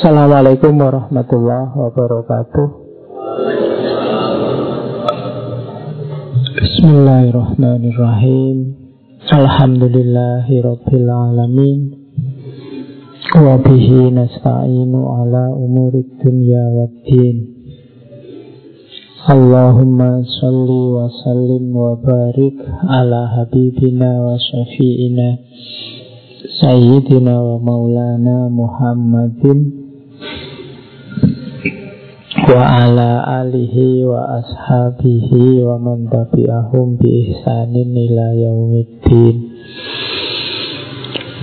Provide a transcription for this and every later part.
Assalamualaikum warahmatullahi wabarakatuh. Bismillahirrahmanirrahim. Alhamdulillahirabbil alamin. Wa bihi nasta'inu ala umurid dunya waddin. Allahumma salli wa sallim wa barik ala habibina wa syafi'ina Sayyidina wa maulana Muhammadin Wa ala alihi wa ashabihi wa man tabi'ahum bi ihsanin ila yaumiddin.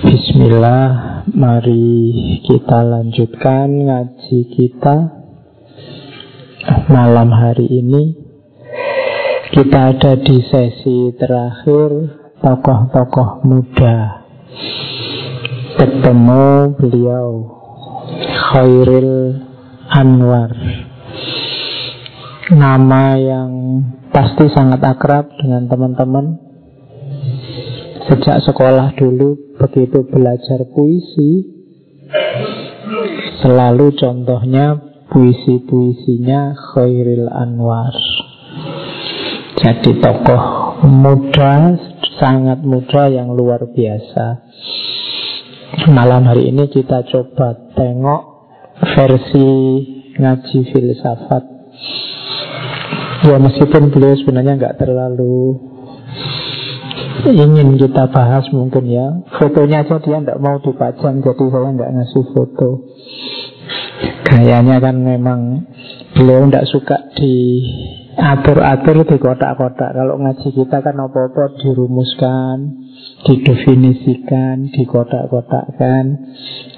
Bismillah, mari kita lanjutkan ngaji kita malam hari ini. Kita ada di sesi terakhir tokoh-tokoh muda ketemu beliau. Khairil Anwar. Nama yang pasti sangat akrab dengan teman-teman. Sejak sekolah dulu begitu belajar puisi. Selalu contohnya puisi-puisinya Khairil Anwar. Jadi tokoh muda, sangat muda yang luar biasa. Malam hari ini kita coba tengok versi ngaji filsafat. Ya meskipun beliau sebenarnya nggak terlalu ingin kita bahas mungkin ya. Fotonya aja dia nggak mau dipajang, jadi saya nggak ngasih foto. Gayanya kan memang beliau tidak suka di atur-atur di kotak-kotak. Kalau ngaji kita kan apa-apa dirumuskan, didefinisikan, di kotak-kotakkan.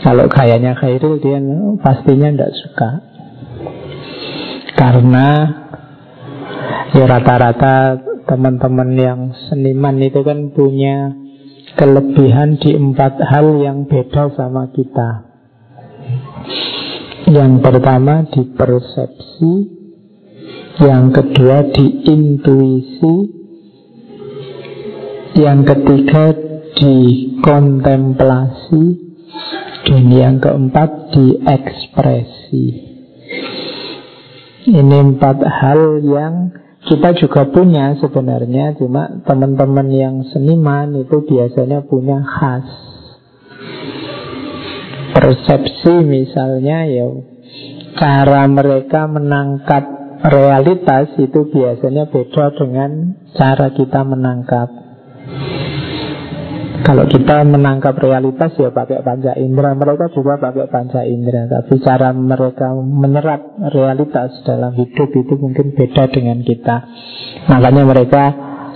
Kalau gayanya Khairul dia pastinya tidak suka. Karena ya rata-rata teman-teman yang seniman itu kan punya kelebihan di empat hal yang beda sama kita. Yang pertama di persepsi, yang kedua di intuisi, yang ketiga di kontemplasi, dan yang keempat di ekspresi. Ini empat hal yang kita juga punya sebenarnya, cuma teman-teman yang seniman itu biasanya punya khas. Persepsi misalnya ya cara mereka menangkap realitas itu biasanya beda dengan cara kita menangkap. Kalau kita menangkap realitas ya pakai panca indera. Mereka juga pakai panca indera. Tapi cara mereka menyerap realitas dalam hidup itu mungkin beda dengan kita. Makanya mereka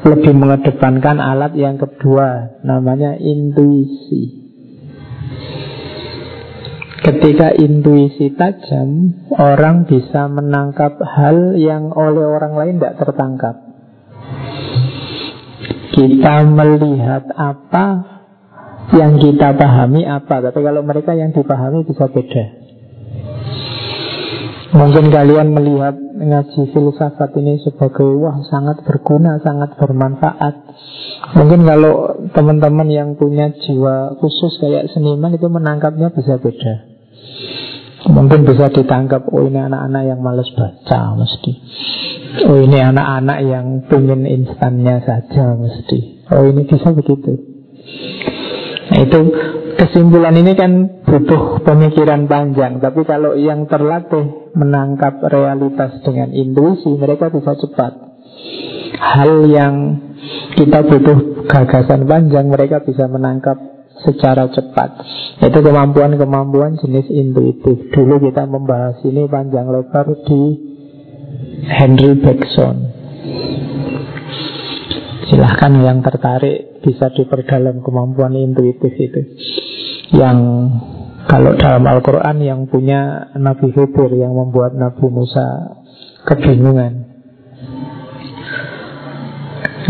lebih mengedepankan alat yang kedua Namanya intuisi Ketika intuisi tajam, orang bisa menangkap hal yang oleh orang lain tidak tertangkap. Kita melihat apa yang kita pahami apa, tapi kalau mereka yang dipahami bisa beda. Mungkin kalian melihat ngaji filsafat ini sebagai wah sangat berguna, sangat bermanfaat. Mungkin kalau teman-teman yang punya jiwa khusus kayak seniman itu menangkapnya bisa beda. Mungkin bisa ditangkap Oh ini anak-anak yang males baca mesti. Oh ini anak-anak yang pengen instannya saja mesti. Oh ini bisa begitu. Nah itu kesimpulan ini kan butuh pemikiran panjang. Tapi kalau yang terlatih menangkap realitas dengan intuisi Mereka bisa cepat. Hal yang kita butuh gagasan panjang Mereka bisa menangkap secara cepat. Itu kemampuan-kemampuan jenis intuitif. Dulu kita membahas ini panjang lebar di Henry Bergson. Silahkan yang tertarik bisa diperdalam kemampuan intuitif itu. Yang kalau dalam Al-Quran yang punya Nabi Khidir yang membuat Nabi Musa kebingungan.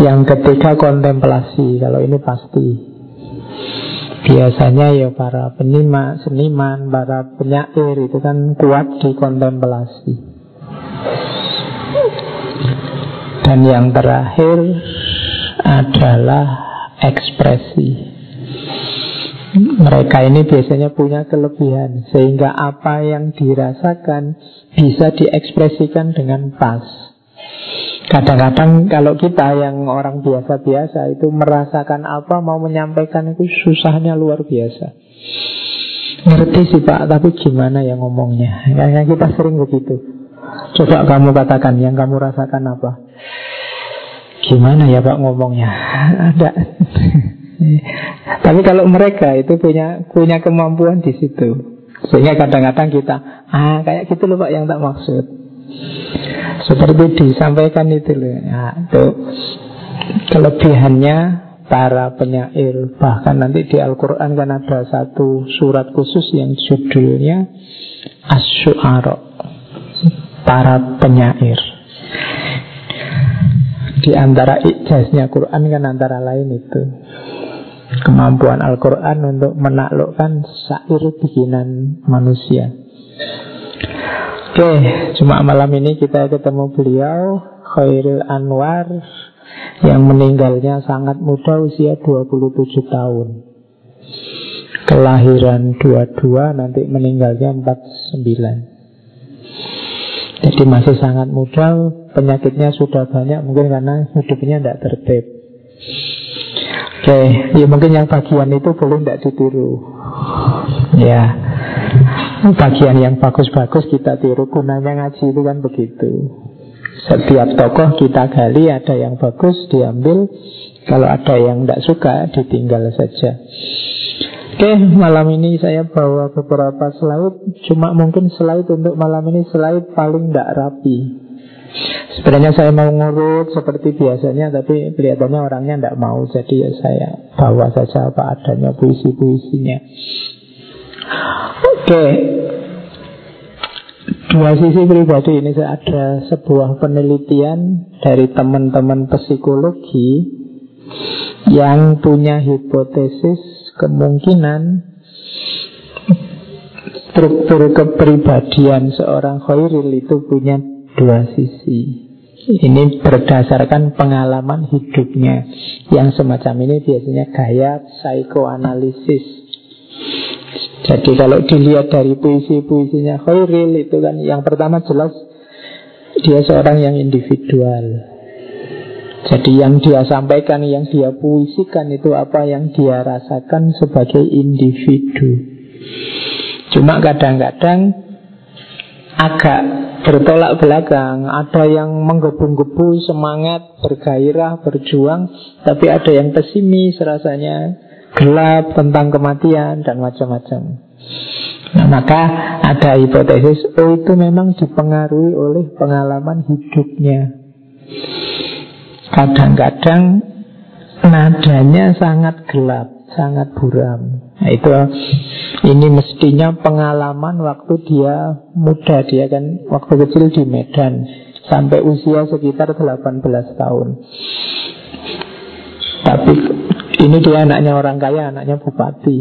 Yang ketiga kontemplasi, kalau ini pasti Biasanya ya para penima, seniman, para penyair itu kan kuat di kontemplasi. Dan yang terakhir adalah ekspresi. Mereka ini biasanya punya kelebihan Sehingga apa yang dirasakan Bisa diekspresikan dengan pas Kadang-kadang kalau kita yang orang biasa-biasa Itu merasakan apa Mau menyampaikan itu susahnya luar biasa. Ngerti sih pak Tapi gimana ya ngomongnya? Kayaknya kita sering begitu. Coba kamu katakan Yang kamu rasakan apa? Gimana ya pak ngomongnya? Ada. Tapi kalau mereka itu punya punya kemampuan di situ. Sehingga kadang-kadang kita, ah kayak gitu loh Pak yang tak maksud. Seperti disampaikan itu loh. Nah, itu kelebihannya para penyair. Bahkan nanti di Al-Quran kan ada satu surat khusus yang judulnya as Para penyair. Di antara ijaznya Quran kan antara lain itu kemampuan Al-Quran untuk menaklukkan syair bikinan manusia. Oke, cuma malam ini kita ketemu beliau Khairul Anwar yang meninggalnya sangat muda usia 27 tahun. Kelahiran 22 nanti meninggalnya 49. Jadi masih sangat muda, penyakitnya sudah banyak mungkin karena hidupnya tidak tertib. Oke, ya mungkin yang bagian itu boleh tidak ditiru. Ya, bagian yang bagus-bagus kita tiru. Gunanya ngaji itu kan begitu. Setiap tokoh kita gali ada yang bagus diambil. Kalau ada yang tidak suka ditinggal saja. Oke, malam ini saya bawa beberapa slide. Cuma mungkin slide untuk malam ini slide paling tidak rapi. Sebenarnya saya mau ngurut seperti biasanya Tapi kelihatannya orangnya tidak mau Jadi ya saya bawa saja apa adanya puisi-puisinya Oke. Dua sisi pribadi ini ada sebuah penelitian Dari teman-teman psikologi Yang punya hipotesis kemungkinan struktur kepribadian seorang khairil itu punya dua sisi. Ini berdasarkan pengalaman hidupnya. Yang semacam ini biasanya gaya psikoanalisis Jadi kalau dilihat dari puisi-puisinya Khairil itu kan Yang pertama jelas Dia seorang yang individual. Jadi yang dia sampaikan Yang dia puisikan itu apa yang dia rasakan sebagai individu. Cuma kadang-kadang agak bertolak belakang. Ada yang menggebu-gebu semangat, bergairah, berjuang, tapi ada yang pesimis rasanya, gelap tentang kematian dan macam-macam. Nah, maka ada hipotesis, oh itu memang dipengaruhi oleh pengalaman hidupnya. Kadang-kadang nadanya sangat gelap, sangat buram. Nah, itu ini mestinya pengalaman waktu dia muda Dia kan waktu kecil di Medan Sampai usia sekitar 18 tahun Tapi ini dia anaknya orang kaya Anaknya bupati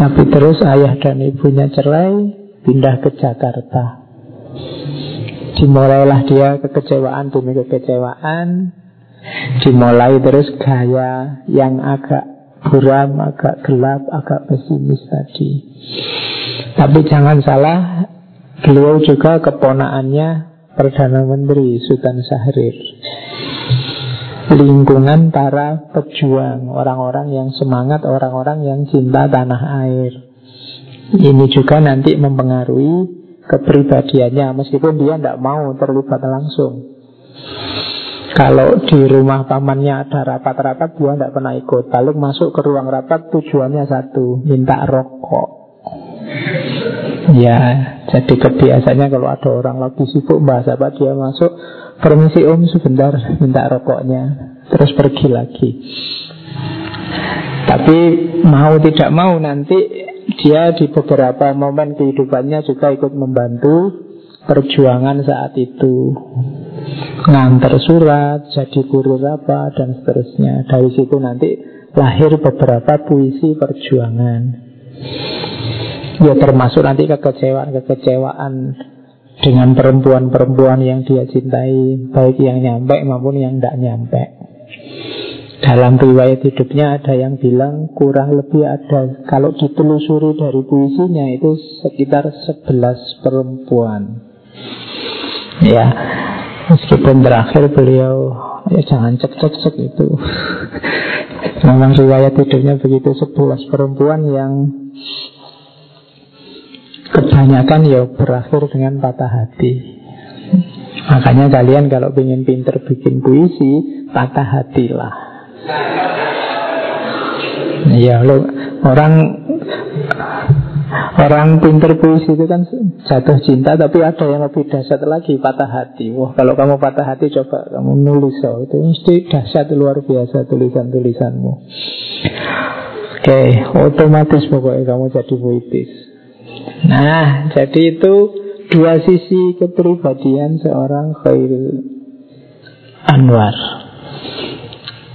Tapi terus ayah dan ibunya cerai Pindah ke Jakarta Dimulailah dia kekecewaan demi kekecewaan Dimulai terus gaya yang agak buram, agak gelap, agak pesimis tadi. Tapi jangan salah, beliau juga keponaannya Perdana Menteri Sultan Syahrir. Lingkungan para pejuang, orang-orang yang semangat, orang-orang yang cinta tanah air. Ini juga nanti mempengaruhi kepribadiannya, meskipun dia tidak mau terlibat langsung. Kalau di rumah pamannya ada rapat-rapat Dia tidak pernah ikut Paling masuk ke ruang rapat tujuannya satu Minta rokok Ya Jadi kebiasaannya kalau ada orang lagi sibuk Bahas apa dia masuk Permisi om sebentar minta rokoknya Terus pergi lagi Tapi mau tidak mau nanti Dia di beberapa momen kehidupannya Juga ikut membantu Perjuangan saat itu ngantar surat, jadi kurir apa, dan seterusnya. Dari situ nanti lahir beberapa puisi perjuangan. Ya termasuk nanti kekecewaan-kekecewaan dengan perempuan-perempuan yang dia cintai, baik yang nyampe maupun yang tidak nyampe. Dalam riwayat hidupnya ada yang bilang kurang lebih ada Kalau ditelusuri dari puisinya itu sekitar 11 perempuan Ya Meskipun terakhir beliau Ya jangan cek-cek-cek itu Memang riwayat hidupnya begitu 11 perempuan yang Kebanyakan ya berakhir dengan patah hati Makanya kalian kalau ingin pinter bikin puisi Patah hatilah Iya, lo orang orang pinter puisi itu kan jatuh cinta, tapi ada yang lebih dahsyat lagi patah hati. Wah, kalau kamu patah hati coba kamu nulis so, itu mesti dahsyat luar biasa tulisan tulisanmu. Oke, otomatis pokoknya kamu jadi puitis. Nah, jadi itu dua sisi kepribadian seorang Khairul Anwar.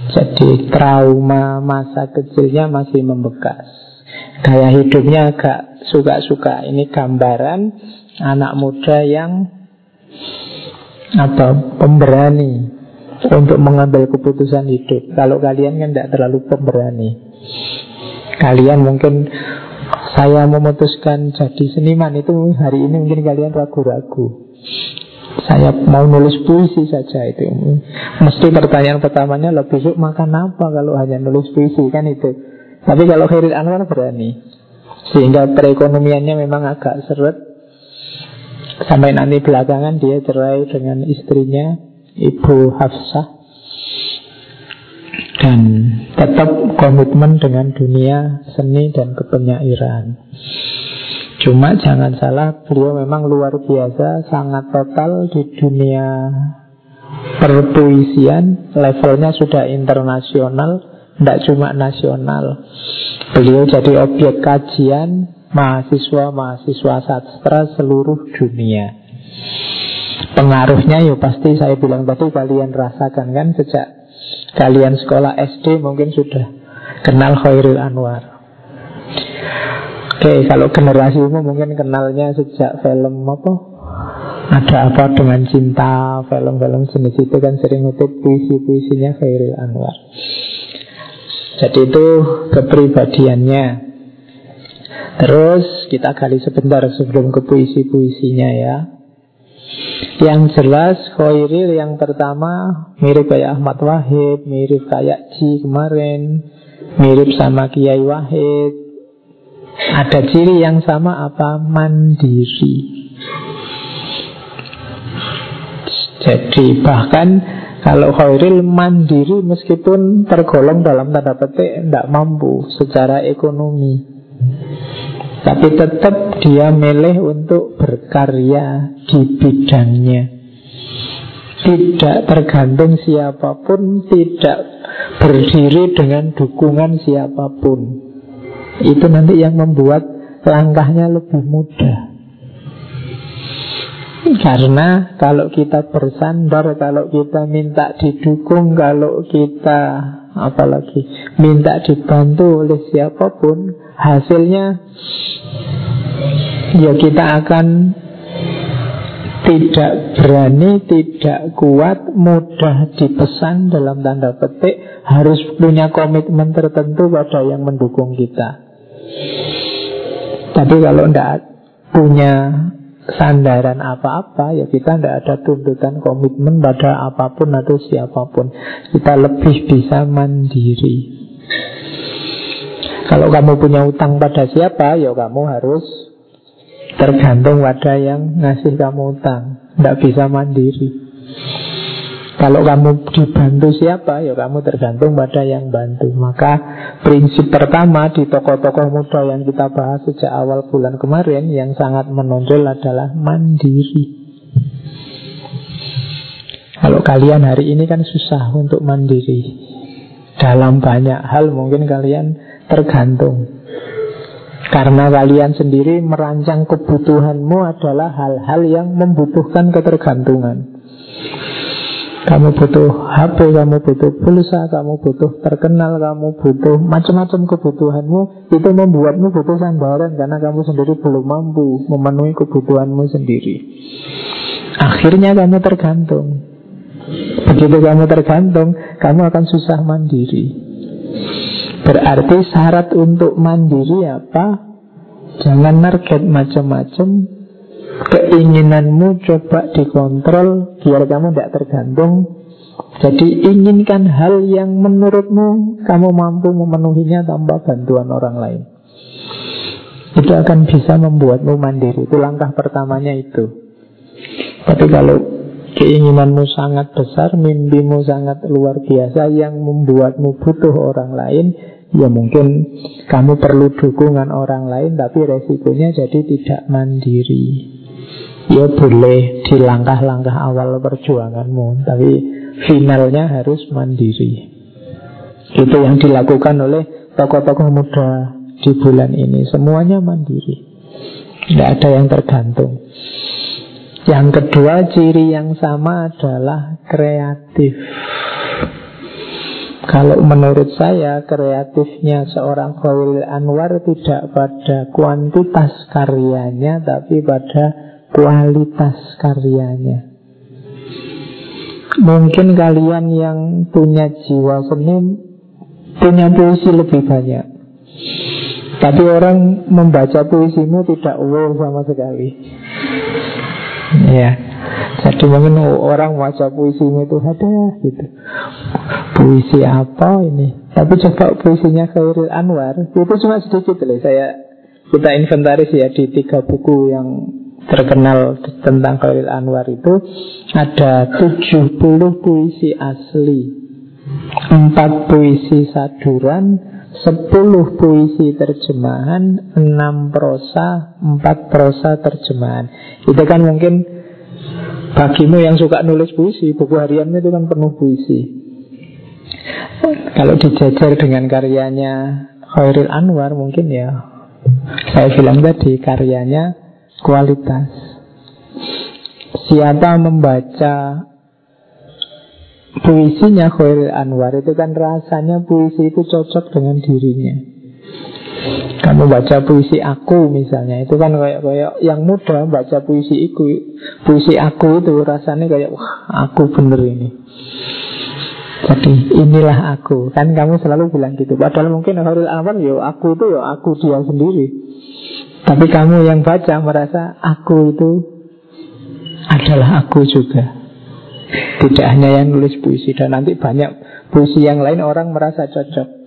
Jadi trauma masa kecilnya masih membekas Gaya hidupnya agak suka-suka Ini gambaran anak muda yang apa pemberani untuk mengambil keputusan hidup. Kalau kalian kan tidak terlalu pemberani. Kalian mungkin saya memutuskan jadi seniman itu hari ini mungkin kalian ragu-ragu. Saya mau nulis puisi saja itu. Mesti pertanyaan pertamanya Lo besok makan apa kalau hanya nulis puisi? Kan itu. Tapi kalau Khairil Anwar berani. Sehingga perekonomiannya memang agak seret. Sampai nanti belakangan dia cerai dengan istrinya Ibu Hafsah Dan tetap komitmen dengan dunia seni dan kepenyairan Cuma jangan salah, beliau memang luar biasa, sangat total di dunia perpuisian. Levelnya sudah internasional, tidak cuma nasional. Beliau jadi objek kajian mahasiswa-mahasiswa sastra seluruh dunia. Pengaruhnya ya pasti saya bilang tadi kalian rasakan kan sejak kalian sekolah SD mungkin sudah kenal Khairul Anwar. Oke, kalau generasimu mungkin kenalnya sejak film apa? Ada apa dengan cinta, film-film jenis itu kan sering ngutip puisi-puisinya Khairil Anwar. Jadi itu kepribadiannya. Terus kita gali sebentar sebelum ke puisi-puisinya ya. Yang jelas Khairil yang pertama mirip kayak Ahmad Wahid, mirip kayak Ji kemarin, mirip sama Kiai Wahid, ada ciri yang sama apa? Mandiri. Jadi bahkan kalau Khairil mandiri meskipun tergolong dalam tanda petik tidak mampu secara ekonomi. Tapi tetap dia milih untuk berkarya di bidangnya. Tidak tergantung siapa pun, tidak berdiri dengan dukungan siapa pun. Itu nanti yang membuat langkahnya lebih mudah karena kalau kita bersandar, kalau kita minta didukung, kalau kita apalagi minta dibantu oleh siapa pun, hasilnya ya kita akan tidak berani, tidak kuat, mudah dipesan dalam tanda petik, harus punya komitmen tertentu pada yang mendukung kita. Tapi kalau tidak punya sandaran apa-apa ya kita tidak ada tuntutan komitmen pada apa pun atau siapa pun. Kita lebih bisa mandiri. Kalau kamu punya utang pada siapa ya kamu harus tergantung pada yang ngasih kamu utang. Tidak bisa mandiri kalau kamu dibantu siapa, ya kamu tergantung pada yang bantu. Maka prinsip pertama di tokoh-tokoh muda yang kita bahas sejak awal bulan kemarin yang sangat menonjol adalah mandiri. Kalau kalian hari ini kan susah untuk mandiri. Dalam banyak hal mungkin kalian tergantung. Karena kalian sendiri merancang kebutuhanmu adalah hal-hal yang membutuhkan ketergantungan. Kamu butuh HP, kamu butuh pulsa, kamu butuh terkenal, kamu butuh macam-macam kebutuhanmu Itu membuatmu butuh sandaran Karena kamu sendiri belum mampu memenuhi kebutuhanmu sendiri Akhirnya kamu tergantung Begitu kamu tergantung, kamu akan susah mandiri. Berarti syarat untuk mandiri apa? Jangan target macam-macam Keinginanmu coba dikontrol Biar kamu tidak tergantung. Jadi inginkan hal yang menurutmu Kamu mampu memenuhinya tanpa bantuan orang lain. Itu akan bisa membuatmu mandiri. Itu langkah pertamanya itu. Tapi kalau keinginanmu sangat besar Mimpimu sangat luar biasa Yang membuatmu butuh orang lain Ya mungkin kamu perlu dukungan orang lain Tapi resikonya jadi tidak mandiri Ya boleh di langkah-langkah awal perjuanganmu Tapi finalnya harus mandiri. Itu yang dilakukan oleh tokoh-tokoh muda di bulan ini. Semuanya mandiri. Tidak ada yang tergantung. Yang kedua ciri yang sama adalah kreatif. Kalau menurut saya kreatifnya seorang Khairul Anwar tidak pada kuantitas karyanya tapi pada kualitas karyanya. Mungkin kalian yang punya jiwa seni punya puisi lebih banyak. Tapi orang membaca puisimu tidak wow sama sekali. Ya, jadi mungkin orang baca puisimu itu ada gitu. Puisi apa ini? Tapi coba puisinya Khairul Anwar itu cuma sedikit loh. Saya kita inventaris ya di tiga buku yang terkenal tentang Khairul Anwar itu ada 70 puisi asli, 4 puisi saduran, 10 puisi terjemahan, 6 prosa, 4 prosa terjemahan. Itu kan mungkin Bagimu yang suka nulis puisi, buku hariannya itu kan penuh puisi. Kalau dijajar dengan karyanya Khairil Anwar mungkin ya saya bilang tadi karyanya kualitas. Siapa membaca puisinya Khairil Anwar? Itu kan rasanya puisi itu cocok dengan dirinya. Kamu baca puisi aku misalnya. Itu kan kayak kayak yang muda baca puisi itu Puisi aku itu rasanya kayak Wah aku bener ini. Jadi inilah aku. Kan kamu selalu bilang gitu. Padahal mungkin Harul Anwar ya aku itu ya aku dia sendiri Tapi kamu yang baca merasa Aku itu adalah aku juga Tidak hanya yang nulis puisi Dan nanti banyak puisi yang lain orang merasa cocok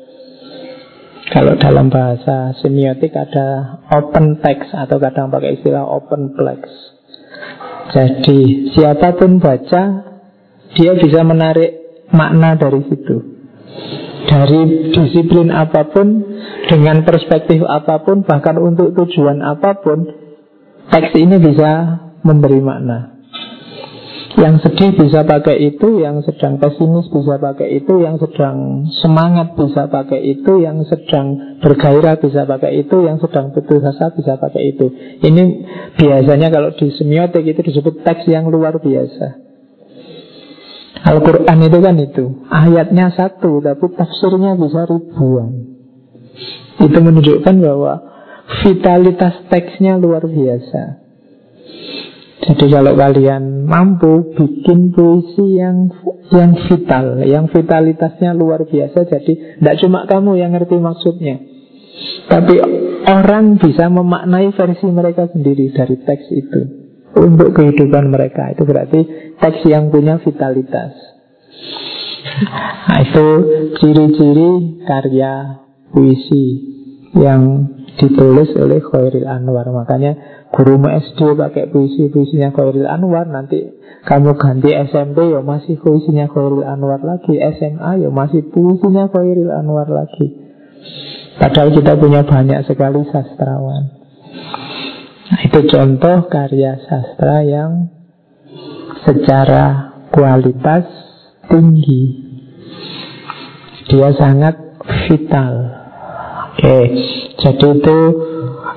kalau dalam bahasa semiotik ada open text atau kadang pakai istilah open plex. Jadi siapa pun baca dia bisa menarik makna dari situ. Dari disiplin apa pun, dengan perspektif apa pun, bahkan untuk tujuan apa pun, teks ini bisa memberi makna. Yang sedih bisa pakai itu, yang sedang pesimis bisa pakai itu, yang sedang semangat bisa pakai itu, yang sedang bergairah bisa pakai itu, yang sedang putus asa bisa pakai itu. Ini biasanya kalau di semiotik itu disebut teks yang luar biasa. Al-Quran itu kan itu. Ayatnya satu Tapi tafsirnya bisa ribuan. Itu menunjukkan bahwa Vitalitas teksnya luar biasa. Jadi kalau kalian mampu bikin puisi yang yang vital, yang vitalitasnya luar biasa, jadi tidak cuma kamu yang ngerti maksudnya, tapi orang bisa memaknai versi mereka sendiri dari teks itu untuk kehidupan mereka. Itu berarti teks yang punya vitalitas. Nah, itu ciri-ciri karya puisi yang ditulis oleh Khairil Anwar. Makanya Guru SD pakai puisi-puisinya Khairul Anwar Nanti kamu ganti SMP ya masih puisinya Khairul Anwar lagi SMA ya masih puisinya Khairul Anwar lagi Padahal kita punya banyak sekali sastrawan Itu contoh karya sastra yang secara kualitas tinggi. Dia sangat vital. Oke, jadi itu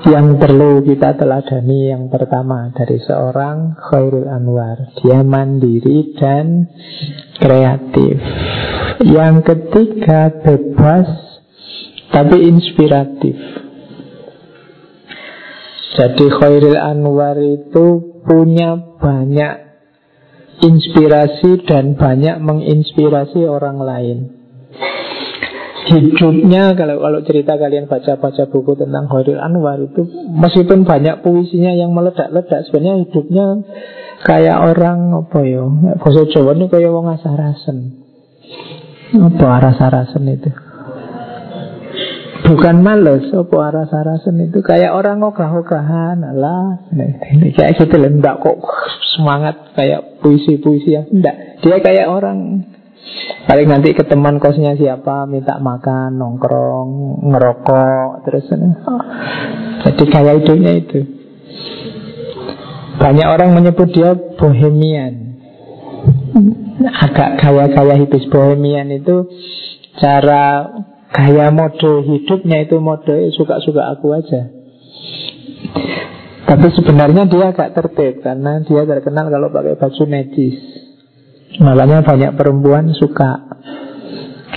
yang perlu kita teladani. Yang pertama dari seorang Khairul Anwar. Dia mandiri dan kreatif. Yang ketiga bebas tapi inspiratif Jadi Khairul Anwar itu punya banyak inspirasi dan banyak menginspirasi orang lain. Hidupnya kalau kalau cerita kalian baca-baca buku tentang Khairil Anwar itu meskipun banyak puisinya yang meledak-ledak sebenarnya hidupnya kayak orang apa ya bahasa Jawa ini kayak wong asarasen apa aras-arasen itu Bukan males Apa aras-arasen itu? Kayak orang ogah-ogahan lah Kayak gitu loh Enggak kok semangat Kayak puisi-puisi yang Enggak Dia kayak orang Paling nanti ke teman kosnya siapa Minta makan, nongkrong, ngerokok Terus oh. Jadi kayak hidupnya itu. Banyak orang menyebut dia bohemian. Agak gaya-gaya hipis bohemian itu Cara gaya mode hidupnya itu mode suka-suka aku aja. Tapi sebenarnya dia agak tertib Karena dia terkenal kalau pakai baju medis. Makanya banyak perempuan suka.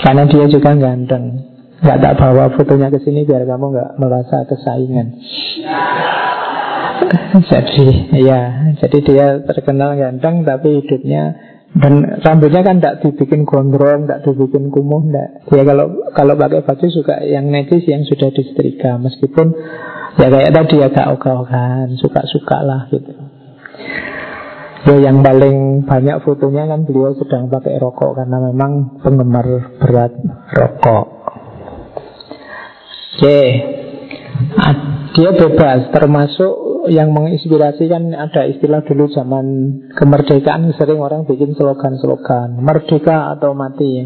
Karena dia juga ganteng. Gak tak bawa fotonya ke sini biar kamu gak merasa kesaingan. Jadi ya Jadi dia terkenal ganteng Tapi hidupnya dan rambutnya kan tidak dibikin gondrong, tidak dibikin kumuh, tidak. Dia kalau kalau pakai baju suka yang netis yang sudah disetrika, meskipun ya kayak tadi agak ogah-ogahan, suka-suka lah gitu. Ya yang paling banyak fotonya kan beliau sedang pakai rokok karena memang penggemar berat rokok. Oke, dia bebas termasuk yang menginspirasi kan ada istilah dulu zaman kemerdekaan sering orang bikin slogan-slogan merdeka atau mati.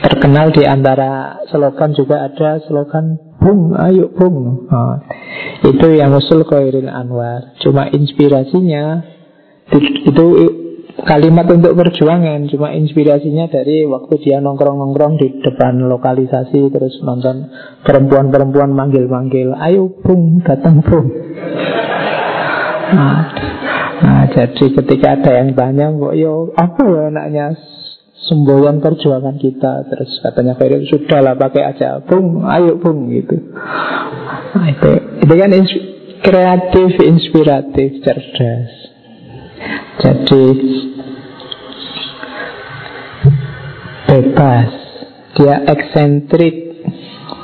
Terkenal di antara slogan juga ada slogan bung ayo bung. Oh, itu yang usul Khairil Anwar. Cuma inspirasinya itu kalimat untuk perjuangan cuma inspirasinya dari waktu dia nongkrong-nongkrong di depan lokalisasi terus nonton perempuan-perempuan manggil-manggil ayo bung datang bung. Nah, nah jadi ketika ada yang tanya kok yo apa ya anaknya semboyan perjuangan kita? Terus katanya Khairul sudahlah pakai aja. Bung ayo bung gitu. Nah, itu itu kan kreatif inspiratif cerdas jadi bebas, dia eksentrik,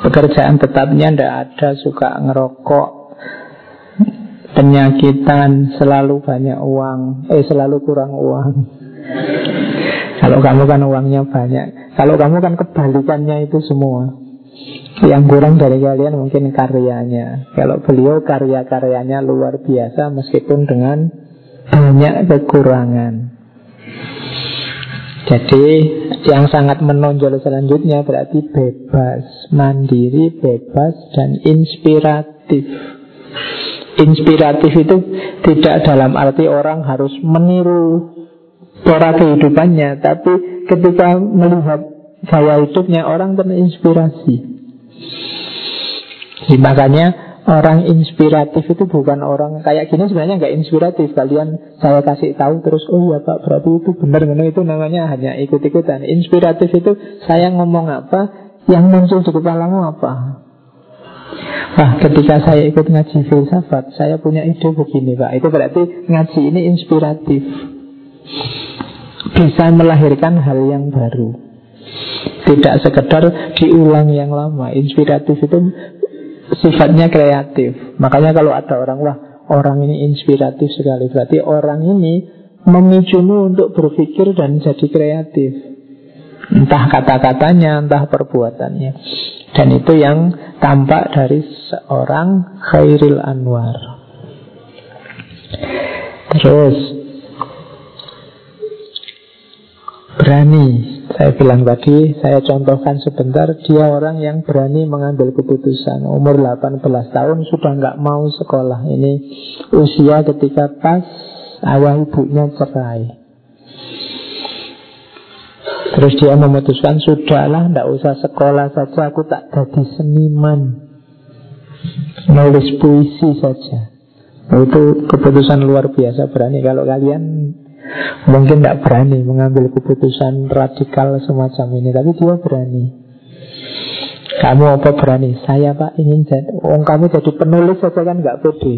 pekerjaan tetapnya tidak ada, suka ngerokok, penyakitan, selalu banyak uang, eh selalu kurang uang. Kalau kamu kan uangnya banyak, kalau kamu kan kebalikannya itu semua. Yang kurang dari kalian mungkin karyanya. Kalau beliau karya-karyanya luar biasa meskipun dengan banyak kekurangan. Jadi yang sangat menonjol selanjutnya berarti bebas, mandiri, bebas, dan inspiratif. Inspiratif itu tidak dalam arti orang harus meniru pola kehidupannya, tapi ketika melihat gaya hidupnya orang terinspirasi. Makanya Orang inspiratif itu bukan orang kayak gini sebenarnya nggak inspiratif. Kalian saya kasih tahu terus, oh ya Pak berarti itu benar benar itu namanya hanya ikut-ikutan. Inspiratif itu saya ngomong apa, yang muncul di kepalamu apa. Wah, ketika saya ikut ngaji filsafat, saya punya ide begini Pak. Itu berarti ngaji ini inspiratif. Bisa melahirkan hal yang baru. Tidak sekedar diulang yang lama. Inspiratif itu sifatnya kreatif. Makanya kalau ada orang wah orang ini inspiratif sekali, berarti orang ini memicumu untuk berpikir dan jadi kreatif. Entah kata-katanya, entah perbuatannya. Dan itu yang tampak dari seorang Khairil Anwar. Terus berani saya bilang tadi, saya contohkan sebentar, dia orang yang berani mengambil keputusan. Umur 18 tahun sudah nggak mau sekolah. Ini usia ketika pas ayah ibunya cerai. Terus dia memutuskan, sudahlah, nggak usah sekolah saja, aku tak jadi seniman. Nulis puisi saja. Itu keputusan luar biasa berani. Kalau kalian Mungkin tidak berani mengambil keputusan radikal semacam ini Tapi dia berani. Kamu apa berani? Saya pak ingin jadi oh, Kamu jadi penulis saja kan nggak pede.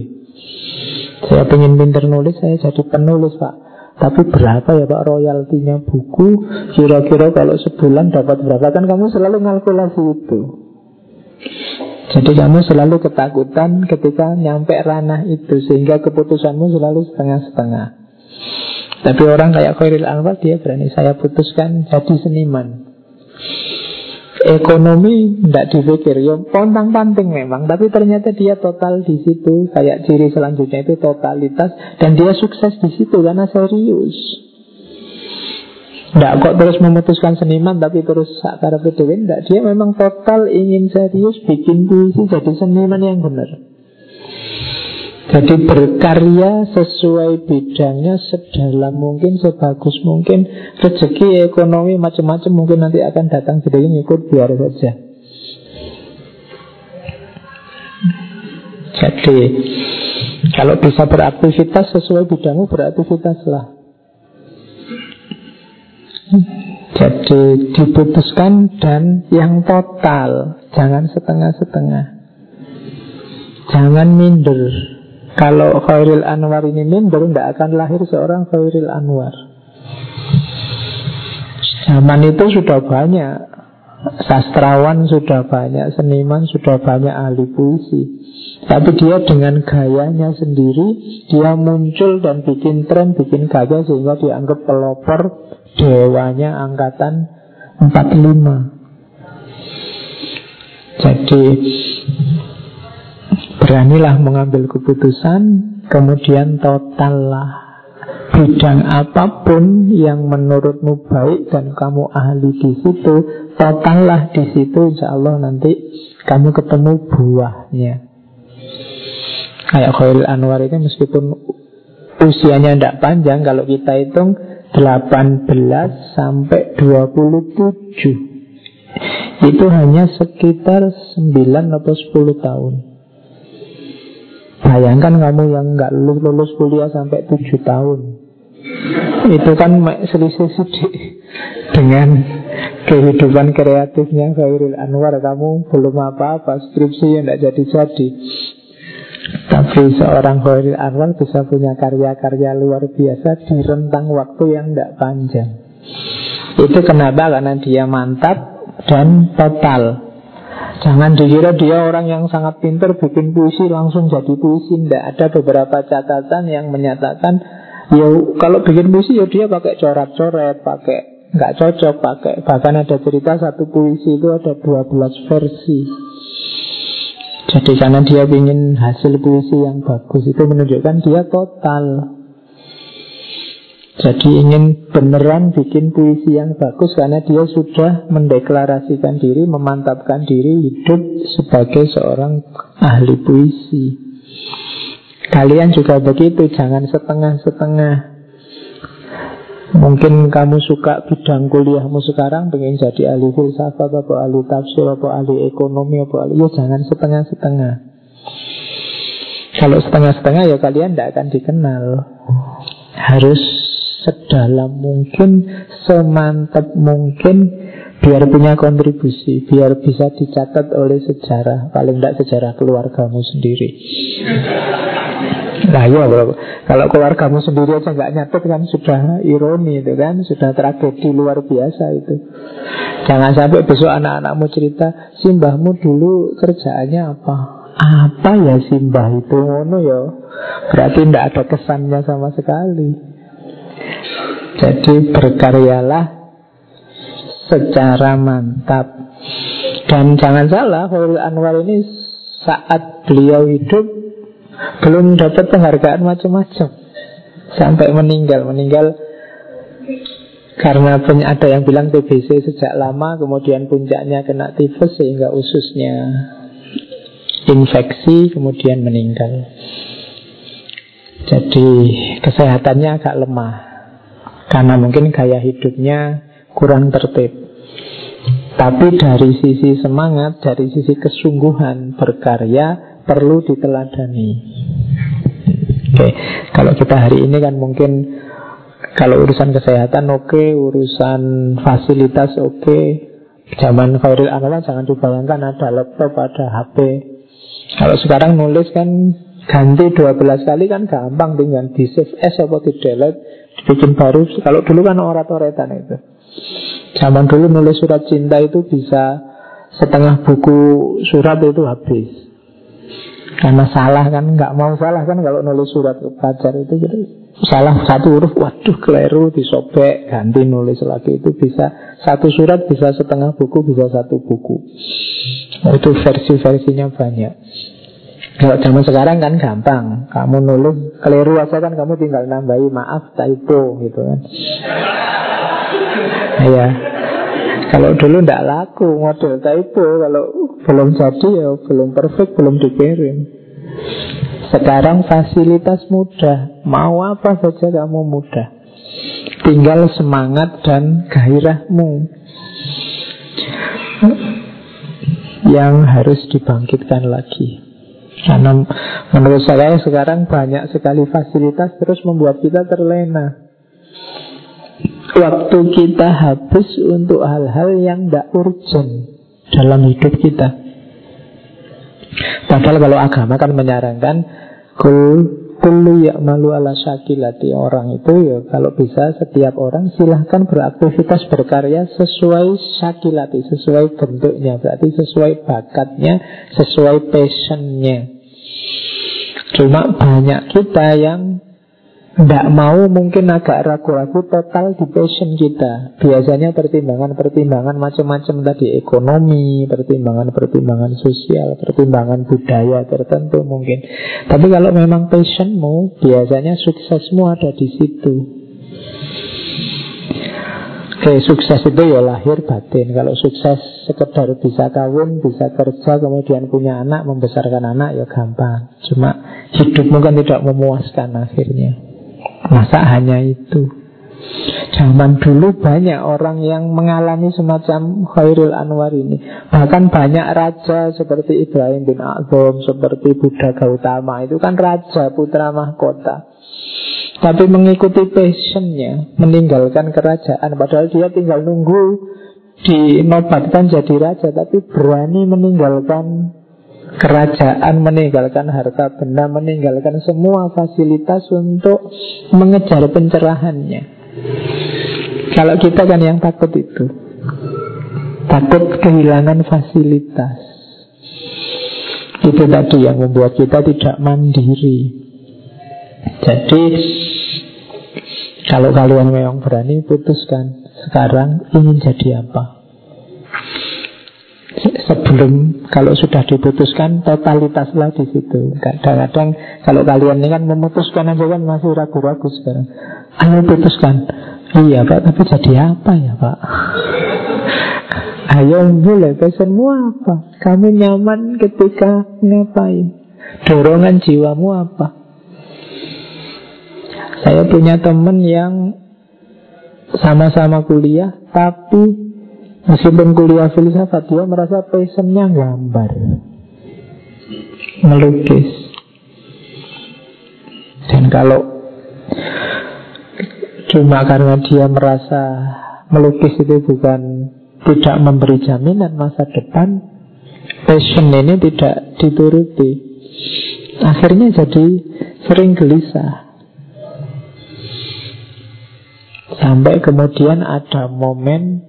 Saya ingin pinter nulis Saya jadi penulis pak. Tapi berapa ya Pak royaltinya buku? Kira-kira kalau sebulan dapat berapa? Kan kamu selalu ngalkulasi itu. Jadi kamu selalu ketakutan ketika nyampe ranah itu Sehingga keputusanmu selalu setengah-setengah Tapi orang kayak Khairil Anwar Dia berani saya putuskan jadi seniman Ekonomi tidak dipikir, ya pontang panting memang, tapi ternyata dia total di situ. Kayak ciri selanjutnya itu totalitas, dan dia sukses di situ karena serius. Tidak kok terus memutuskan seniman tapi terus sakar dewe Tidak, dia memang total ingin serius bikin puisi jadi seniman yang benar. Jadi berkarya sesuai bidangnya sedalam mungkin, sebagus mungkin Rezeki, ekonomi, macam-macam mungkin nanti akan datang Jadi ikut biar saja. Jadi Kalau bisa beraktivitas sesuai bidangmu beraktivitaslah. Jadi diputuskan dan yang total Jangan setengah-setengah. Jangan minder kalau Khairil Anwar ini minder Tidak akan lahir seorang Khairil Anwar. Zaman itu sudah banyak. Sastrawan sudah banyak Seniman sudah banyak ahli puisi. Tapi dia dengan gayanya sendiri Dia muncul dan bikin tren Bikin gaya sehingga dianggap pelopor Dewanya angkatan 45 Jadi Beranilah mengambil keputusan Kemudian totallah. Bidang apa pun yang menurutmu baik Dan kamu ahli di situ Totallah di situ Insya Allah nanti kamu ketemu buahnya. Kayak Khairil Anwar ini meskipun usianya tidak panjang Kalau kita hitung 18 sampai 27 Itu hanya sekitar 9 atau 10 tahun Bayangkan kamu yang nggak lulus, kuliah sampai tujuh tahun. Itu kan selisih sedih. Dengan kehidupan kreatifnya Khairul Anwar Kamu belum apa-apa Skripsi yang tidak jadi-jadi. Tapi seorang Khairul Anwar bisa punya karya-karya luar biasa Di rentang waktu yang tidak panjang. Itu kenapa? Karena dia mantap dan total Jangan dikira dia orang yang sangat pintar bikin puisi langsung jadi puisi. Tidak ada beberapa catatan yang menyatakan ya kalau bikin puisi ya dia pakai coret-coret, pakai nggak cocok pakai. Bahkan ada cerita satu puisi itu ada 12 versi. Jadi karena dia ingin hasil puisi yang bagus itu menunjukkan dia total jadi ingin beneran bikin puisi yang bagus karena dia sudah mendeklarasikan diri, memantapkan diri hidup sebagai seorang ahli puisi. Kalian juga begitu, jangan setengah-setengah. Mungkin kamu suka bidang kuliahmu sekarang pengen jadi ahli filsafat atau ahli tafsir atau ahli ekonomi atau ahli ya jangan setengah-setengah. Kalau setengah-setengah ya kalian tidak akan dikenal. Harus sedalam mungkin, semantap mungkin biar punya kontribusi, biar bisa dicatat oleh sejarah, paling tidak sejarah keluargamu sendiri. Nah ya bro, kalau keluargamu sendiri aja nggak nyatet kan sudah ironi itu kan, sudah tragedi luar biasa itu. Jangan sampai besok anak-anakmu cerita, simbahmu dulu kerjaannya apa? Apa ya simbah itu ngono ya? Berarti tidak ada kesannya sama sekali. Jadi berkaryalah secara mantap. Dan jangan salah, Khairul Anwar ini saat beliau hidup belum dapat penghargaan macam-macam sampai meninggal. Meninggal karena ada yang bilang TBC sejak lama, kemudian puncaknya kena tifus sehingga ususnya infeksi, kemudian meninggal. Jadi kesehatannya agak lemah. Karena mungkin gaya hidupnya kurang tertib Tapi dari sisi semangat, dari sisi kesungguhan berkarya Perlu diteladani Oke, kalau kita hari ini kan mungkin kalau urusan kesehatan oke, okay, urusan fasilitas oke. Okay. Zaman Khairil Anwar jangan dibayangkan ada laptop, ada HP. Kalau sekarang nulis kan ganti 12 kali kan gampang tinggal di save as atau di delete bikin baru. Kalau dulu kan orat-oratan itu. Zaman dulu nulis surat cinta itu bisa setengah buku surat itu habis. Karena salah kan, nggak mau salah kan kalau nulis surat ke pacar itu gitu. Salah satu huruf, waduh keliru, disobek, ganti nulis lagi itu bisa satu surat bisa setengah buku, bisa satu buku. Nah, itu versi-versinya banyak. Kalau zaman sekarang kan gampang. Kamu nulis keliru aja kan kamu tinggal nambahi maaf typo gitu kan. Iya. Kalau dulu ndak laku model typo Kalau belum jadi ya belum perfect belum dikirim. Sekarang fasilitas mudah. Mau apa saja kamu mudah. Tinggal semangat dan gairahmu. Yang harus dibangkitkan lagi karena menurut saya sekarang banyak sekali fasilitas terus membuat kita terlena. Waktu kita habis untuk hal-hal yang tidak urgent dalam hidup kita. Padahal kalau agama kan menyarankan kul Kullu malu ala syakilati. Orang itu ya kalau bisa setiap orang silahkan beraktivitas berkarya sesuai syakilati Sesuai bentuknya Berarti sesuai bakatnya Sesuai passionnya. Cuma banyak kita yang tidak mau mungkin agak ragu-ragu total di passion kita. Biasanya pertimbangan-pertimbangan macam-macam tadi Ekonomi, pertimbangan-pertimbangan sosial, pertimbangan budaya tertentu mungkin. Tapi kalau memang passionmu, biasanya suksesmu ada di situ. Oke, sukses itu ya lahir batin. Kalau sukses sekedar bisa kawin, bisa kerja, kemudian punya anak, membesarkan anak ya gampang. Cuma hidupmu kan tidak memuaskan akhirnya Masa hanya itu? Zaman dulu banyak orang yang mengalami semacam Khairul Anwar ini. Bahkan banyak raja seperti Ibrahim bin Azam Seperti Buddha Gautama. Itu kan raja putra mahkota. Tapi mengikuti passionnya Meninggalkan kerajaan. Padahal dia tinggal nunggu Dinobatkan jadi raja Tapi berani meninggalkan kerajaan meninggalkan harta benda, meninggalkan semua fasilitas untuk mengejar pencerahannya. Kalau kita kan yang takut itu, takut kehilangan fasilitas. Itu tadi yang membuat kita tidak mandiri. Jadi kalau kalian memang berani putuskan sekarang ingin jadi apa? Sebelum kalau sudah diputuskan totalitaslah di situ. Kadang-kadang kalau kalian ini kan memutuskan aja kan masih ragu-ragu sekarang. Ayo putuskan. Iya Pak, tapi jadi apa ya Pak? Ayo mulai pesanmu apa? Kamu nyaman ketika ngapain? Dorongan jiwamu apa? Saya punya teman yang sama-sama kuliah tapi Meskipun kuliah filsafat dia merasa passionnya gambar. Melukis. Dan kalau Cuma karena dia merasa melukis itu bukan Tidak memberi jaminan masa depan Passion ini tidak dituruti. Akhirnya jadi sering gelisah. Sampai kemudian ada momen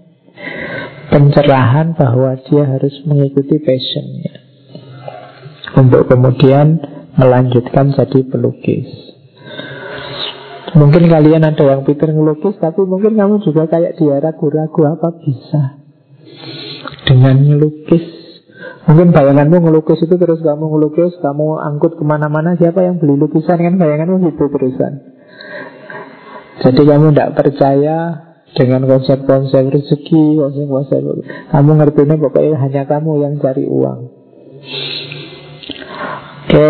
pencerahan bahwa dia harus mengikuti passionnya untuk kemudian melanjutkan jadi pelukis. Mungkin kalian ada yang pikir ngelukis, tapi mungkin kamu juga kayak dia ragu-ragu apa bisa dengan ngelukis. Mungkin bayanganmu ngelukis itu terus kamu ngelukis, kamu angkut ke mana-mana, siapa yang beli lukisan kan bayanganmu gitu terusan. Jadi kamu tidak percaya dengan konsep-konsep rezeki, konsep-konsep kamu ngerti ini pokoknya hanya kamu yang cari uang. Oke,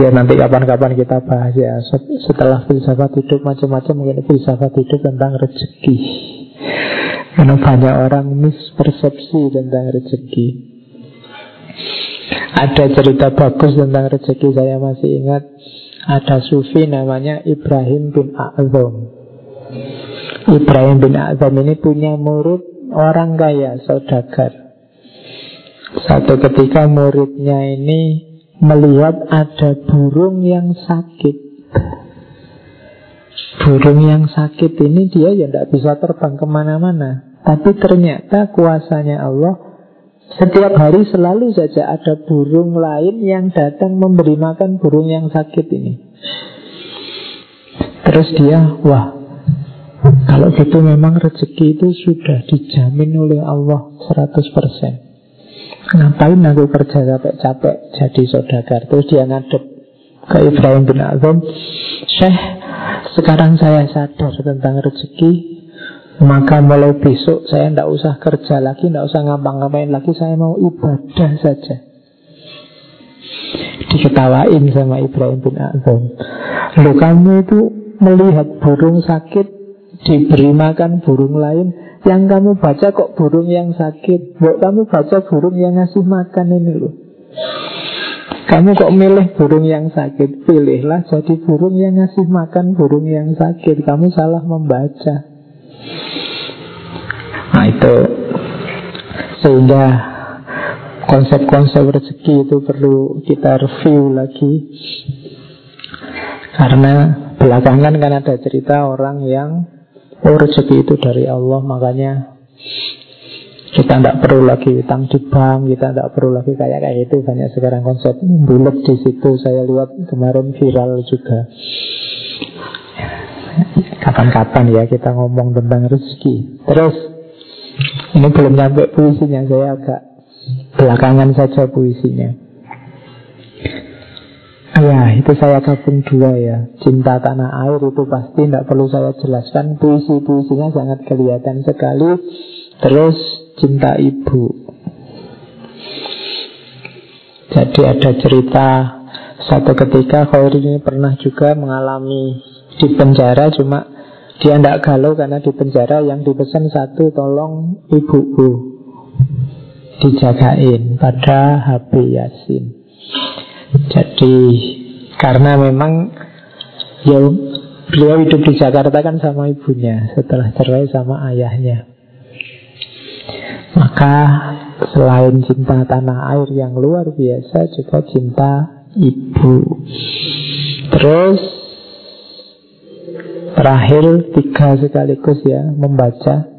ya nanti kapan-kapan kita bahas ya setelah filsafat hidup macam-macam mungkin filsafat hidup tentang rezeki. Karena banyak orang mispersepsi tentang rezeki. Ada cerita bagus tentang rezeki saya masih ingat. Ada sufi namanya Ibrahim bin A'zam. Ibrahim bin Azam ini punya murid orang kaya, saudagar. Satu ketika muridnya ini melihat ada burung yang sakit. burung yang sakit ini dia ya tidak bisa terbang ke mana-mana. Tapi ternyata kuasanya Allah setiap hari selalu saja ada burung lain yang datang memberi makan burung yang sakit ini. Terus dia, wah, kalau gitu memang rezeki itu sudah dijamin oleh Allah 100%. Ngapain aku kerja capek-capek jadi saudagar Terus dia ngadep ke Ibrahim bin Azam Syekh, sekarang saya sadar tentang rezeki Maka mulai besok saya tidak usah kerja lagi Tidak usah ngapa-ngapain lagi Saya mau ibadah saja Diketawain sama Ibrahim bin Azam Loh kamu itu melihat burung sakit Diberi makan burung lain. Yang kamu baca kok burung yang sakit? Buat kamu baca burung yang ngasih makan ini loh Kamu kok milih burung yang sakit? Pilihlah jadi burung yang ngasih makan burung yang sakit. Kamu salah membaca. Nah itu. Sehingga Konsep-konsep rezeki itu perlu kita review lagi. Karena belakangan kan ada cerita orang yang Oh rezeki itu dari Allah Makanya kita tidak perlu lagi utang di bank Kita tidak perlu lagi kayak kayak itu Banyak sekarang konsep bulat di situ. Saya lihat kemarin viral juga. Kapan-kapan ya kita ngomong tentang rezeki. Terus Ini belum nyampe puisinya. Saya agak belakangan saja puisinya Ya, itu saya gabung dua ya. Cinta tanah air itu pasti tidak perlu saya jelaskan. Puisi-puisinya sangat kelihatan sekali. Terus cinta ibu. Jadi ada cerita satu ketika Khair ini pernah juga mengalami di penjara cuma dia tidak galau karena di penjara yang dipesan satu tolong ibuku dijagain pada HP Yasin. Jadi karena memang ya beliau hidup di Jakarta kan sama ibunya setelah cerai sama ayahnya. Maka selain cinta tanah air yang luar biasa juga cinta ibu. Terus terakhir tiga sekaligus ya membaca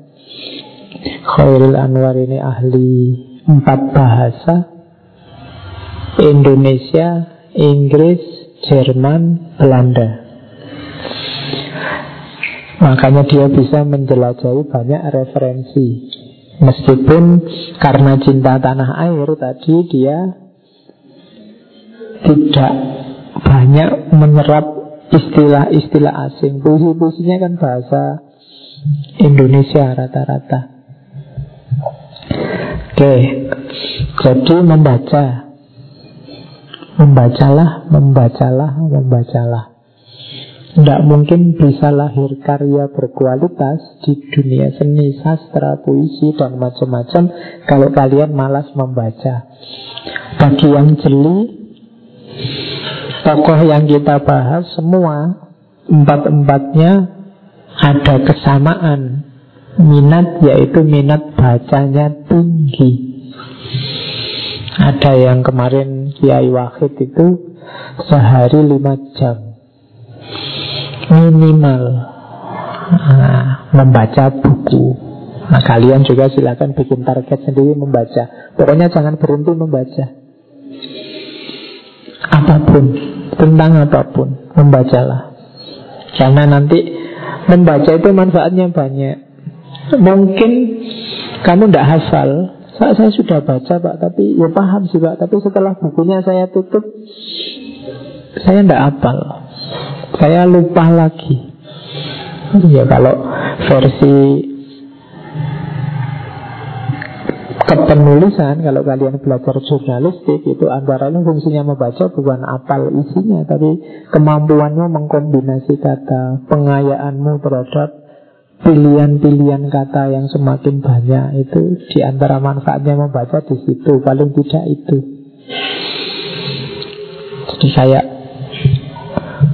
Khairul Anwar ini ahli empat bahasa Indonesia, Inggris, Jerman, Belanda. Makanya dia bisa menjelajahi banyak referensi. Meskipun karena cinta tanah air tadi dia tidak banyak menyerap istilah-istilah asing. Puisi-puisinya kan bahasa Indonesia rata-rata. Oke, jadi membaca Membacalah, membacalah, membacalah Tidak mungkin bisa lahir karya berkualitas di dunia seni, sastra, puisi, dan macam-macam kalau kalian malas membaca. Bagi yang jeli, tokoh yang kita bahas semua, empat-empatnya ada kesamaan minat, yaitu minat bacanya tinggi. Ada yang kemarin Kiai Wahid itu sehari lima jam minimal nah, membaca buku. Nah kalian juga silakan bikin target sendiri membaca. Pokoknya jangan berhenti membaca. Apa pun tentang apa pun membacalah. Karena nanti membaca itu manfaatnya banyak. Mungkin kamu tidak hafal, Pak, saya sudah baca Pak, tapi ya paham sih Pak. Tapi setelah bukunya saya tutup, saya tidak apal. Saya lupa lagi. Ya kalau versi kepenulisan kalau kalian belajar jurnalistik itu antara lain fungsinya membaca bukan apal isinya tapi kemampuannya mengkombinasi kata pengayaanmu terhadap pilihan-pilihan kata yang semakin banyak itu di antara manfaatnya membaca di situ paling tidak itu. Jadi kayak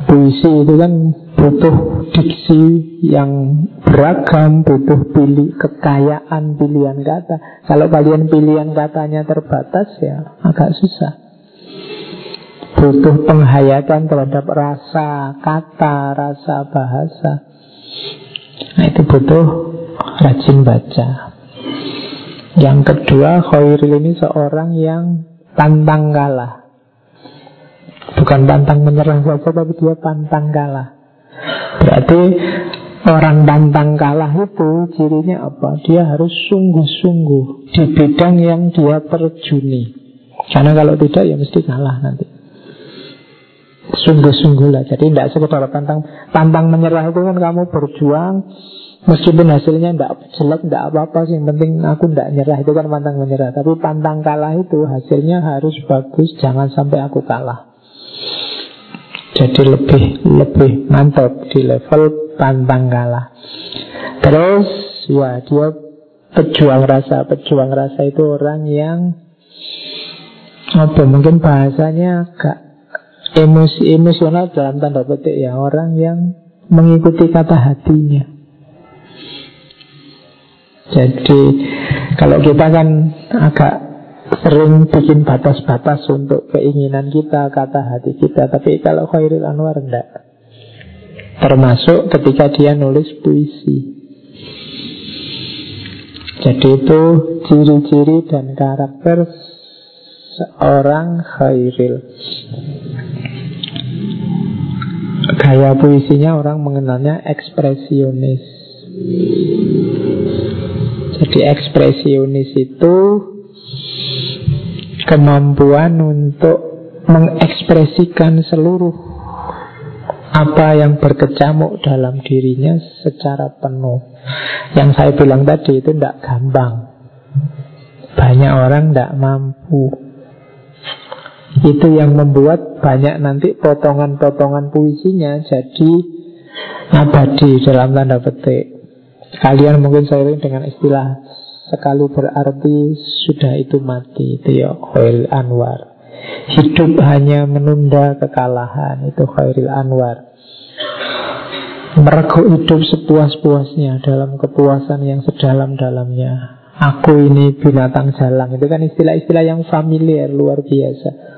puisi itu kan butuh diksi yang beragam, butuh pilih kekayaan pilihan kata. Kalau kalian pilihan katanya terbatas ya agak susah. butuh penghayatan terhadap rasa kata, rasa bahasa. Nah itu butuh rajin baca. Yang kedua, Khairil ini seorang yang pantang kalah. Bukan pantang menyerah saja, tapi dia pantang kalah. Berarti orang pantang kalah itu cirinya apa? Dia harus sungguh-sungguh di bidang yang dia terjuni. Karena kalau tidak ya mesti kalah nanti sungguh-sungguh lah. Jadi tidak sekedar pantang pantang menyerah itu kan kamu berjuang meskipun hasilnya tidak jelek, tidak apa-apa sih. Yang penting aku tidak nyerah itu kan pantang menyerah. Tapi pantang kalah itu hasilnya harus bagus. Jangan sampai aku kalah. Jadi lebih lebih mantap di level pantang kalah. Terus ya dia pejuang rasa, pejuang rasa itu orang yang apa mungkin bahasanya agak emosi emosional dalam tanda petik ya orang yang mengikuti kata hatinya. Jadi kalau kita kan agak sering bikin batas-batas untuk keinginan kita, kata hati kita. Tapi kalau Khairil Anwar enggak. Termasuk ketika dia nulis puisi. Jadi itu ciri-ciri dan karakter seorang Khairil. Gaya puisinya orang mengenalnya ekspresionis. Jadi ekspresionis itu kemampuan untuk mengekspresikan seluruh apa yang berkecamuk dalam dirinya secara penuh. Yang saya bilang tadi itu tidak gampang. Banyak orang tidak mampu. Itu yang membuat banyak nanti potongan-potongan puisinya jadi abadi dalam tanda petik. Kalian mungkin sering dengan istilah sekali berarti sudah itu mati. Itu ya Khairil Anwar. Hidup hanya menunda kekalahan. Itu Khairil Anwar. Mereguk hidup sepuas-puasnya dalam kepuasan yang sedalam-dalamnya. Aku ini binatang jalang Itu kan istilah-istilah yang familiar Luar biasa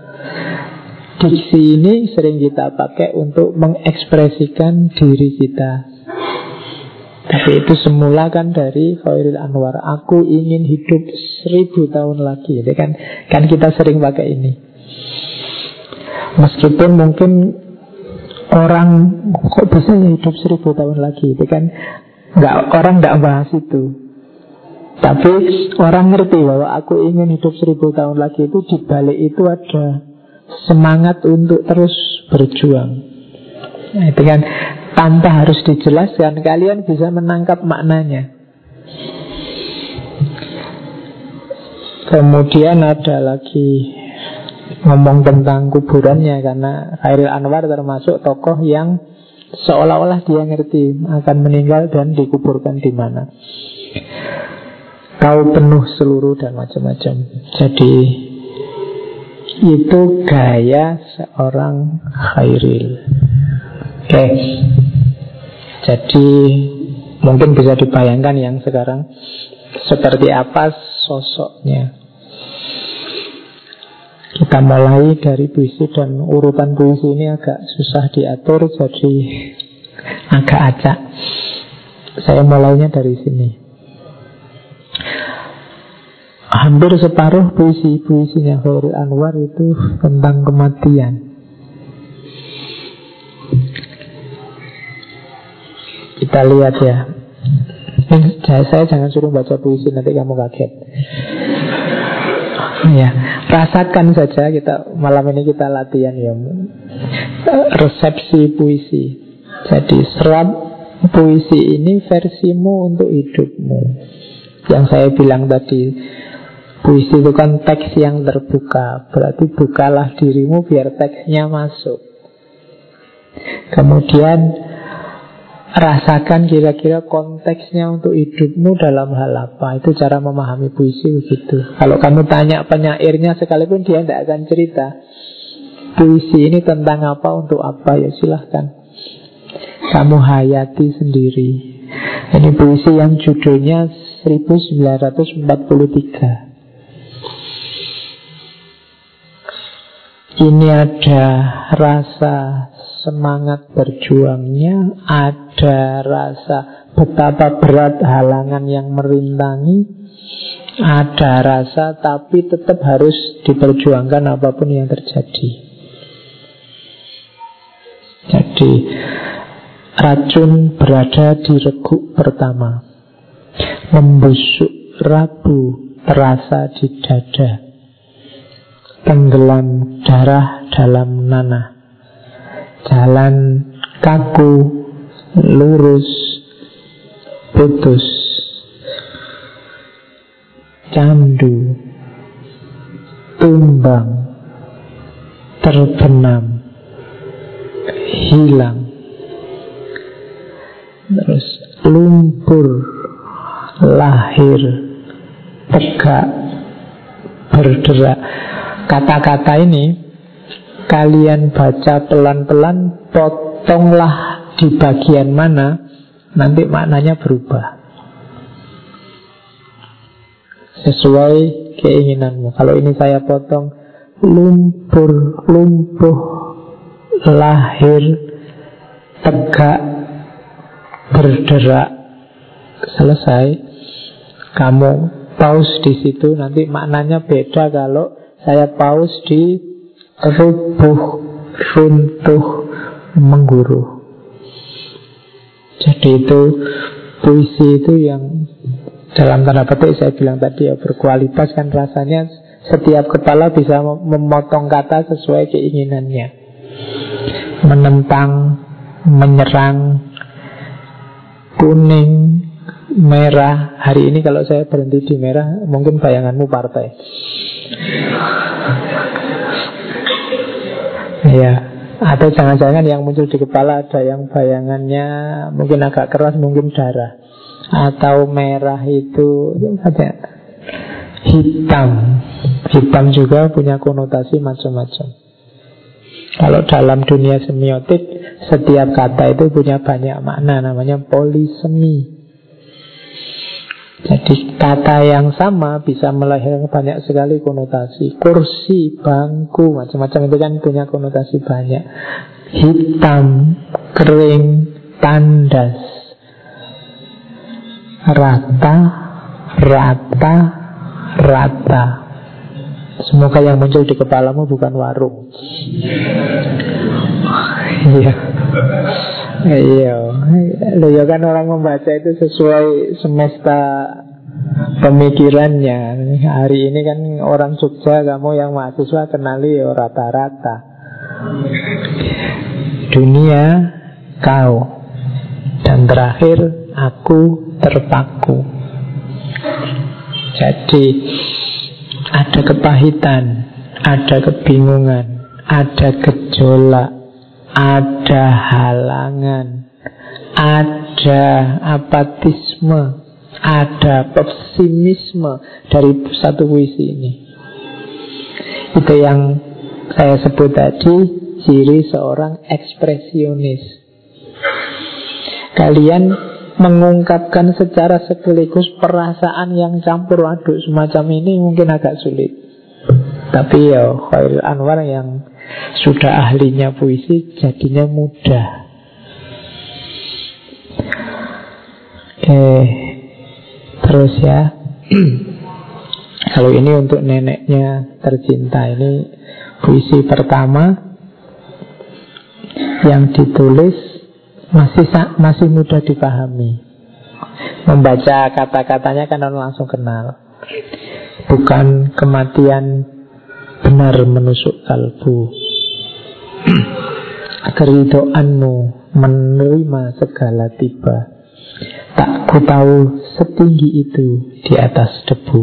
Diksi ini sering kita pakai untuk mengekspresikan diri kita. Tapi itu semula kan dari Khairil Anwar. Aku ingin hidup seribu tahun lagi. Jadi kan, kan kita sering pakai ini. Meskipun mungkin orang kok bisa ya hidup seribu tahun lagi. Itu kan nggak orang nggak bahas itu. Tapi orang ngerti bahwa aku ingin hidup seribu tahun lagi itu di balik itu ada semangat untuk terus berjuang. Nah, itu kan tanpa harus dijelaskan, kalian bisa menangkap maknanya. Kemudian ada lagi ngomong tentang kuburannya karena Khairil Anwar termasuk tokoh yang seolah-olah dia ngerti akan meninggal dan dikuburkan di mana. Kau penuh seluruh dan macam-macam. Jadi itu gaya seorang khairil. Oke. Okay. Jadi mungkin bisa dibayangkan yang sekarang seperti apa sosoknya. Kita mulai dari puisi dan urutan puisi ini agak susah diatur jadi agak acak. Saya mulainya dari sini. Hampir separuh puisi-puisinya Khairul Anwar itu tentang kematian. Kita lihat ya. Ini saya jangan suruh baca puisi nanti kamu kaget. Ya, rasakan saja kita malam ini kita latihan ya. Resepsi puisi. Jadi serap puisi ini versimu untuk hidupmu. Yang saya bilang tadi Puisi itu kan teks yang terbuka. Berarti bukalah dirimu biar teksnya masuk. Kemudian Rasakan kira-kira konteksnya untuk hidupmu dalam hal apa. Itu cara memahami puisi begitu. Kalau kamu tanya penyairnya sekalipun dia tidak akan cerita Puisi ini tentang apa, untuk apa? Ya silahkan. Kamu hayati sendiri. Ini puisi yang judulnya 1943 ini ada rasa semangat berjuangnya, ada rasa betapa berat halangan yang merintangi, ada rasa tapi tetap harus diperjuangkan apa pun yang terjadi. Jadi racun berada di reguk pertama, membusuk rabu terasa di dada, tenggelam darah dalam nanah. Jalan kaku, lurus, putus, candu, tumbang, terbenam, hilang, terus lumpur, lahir, tegak, berderak. Kata-kata ini kalian baca pelan-pelan, potonglah di bagian mana, nanti maknanya berubah. Sesuai keinginanmu. Kalau ini saya potong lumpur, lumpuh, lahir, tegak, berderak, selesai. Kamu pause di situ, nanti maknanya beda kalau saya pause di rubuh, runtuh, mengguru. Jadi itu puisi itu yang dalam tanda petik saya bilang tadi ya berkualitas kan rasanya setiap kepala bisa memotong kata sesuai keinginannya. Menentang, menyerang, kuning, merah. Hari ini kalau saya berhenti di merah, mungkin bayanganmu partai. Ya, atau jangan-jangan yang muncul di kepala ada yang bayangannya mungkin agak keras, mungkin darah. Atau merah itu ada hitam. Hitam juga punya konotasi macam-macam. Kalau dalam dunia semiotik, setiap kata itu punya banyak makna, namanya polisemi. Jadi kata yang sama bisa melahirkan banyak sekali konotasi. Kursi, bangku, macam-macam itu kan punya konotasi banyak. Hitam, kering, tandas. Rata, rata, rata. Semoga yang muncul di kepalamu bukan warung. Iya Iya, lo ya kan orang membaca itu sesuai semesta pemikirannya. Hari ini kan orang Jogja, kamu yang mahasiswa kenali ya rata-rata. Dunia kau dan terakhir aku terpaku. Jadi ada kepahitan, ada kebingungan, ada gejolak, ada halangan, ada apatisme, ada pesimisme dari satu puisi ini. Itu yang saya sebut tadi ciri seorang ekspresionis. Kalian mengungkapkan secara sekaligus perasaan yang campur aduk semacam ini mungkin agak sulit. Tapi ya Khairul Anwar yang sudah ahlinya puisi jadinya mudah. Oke, terus ya. Kalau ini untuk neneknya tercinta ini puisi pertama yang ditulis masih masih mudah dipahami. Membaca kata-katanya kan orang langsung kenal. Bukan kematian benar menusuk kalbu Keridoanmu menerima segala tiba. Tak ku tahu setinggi itu di atas debu.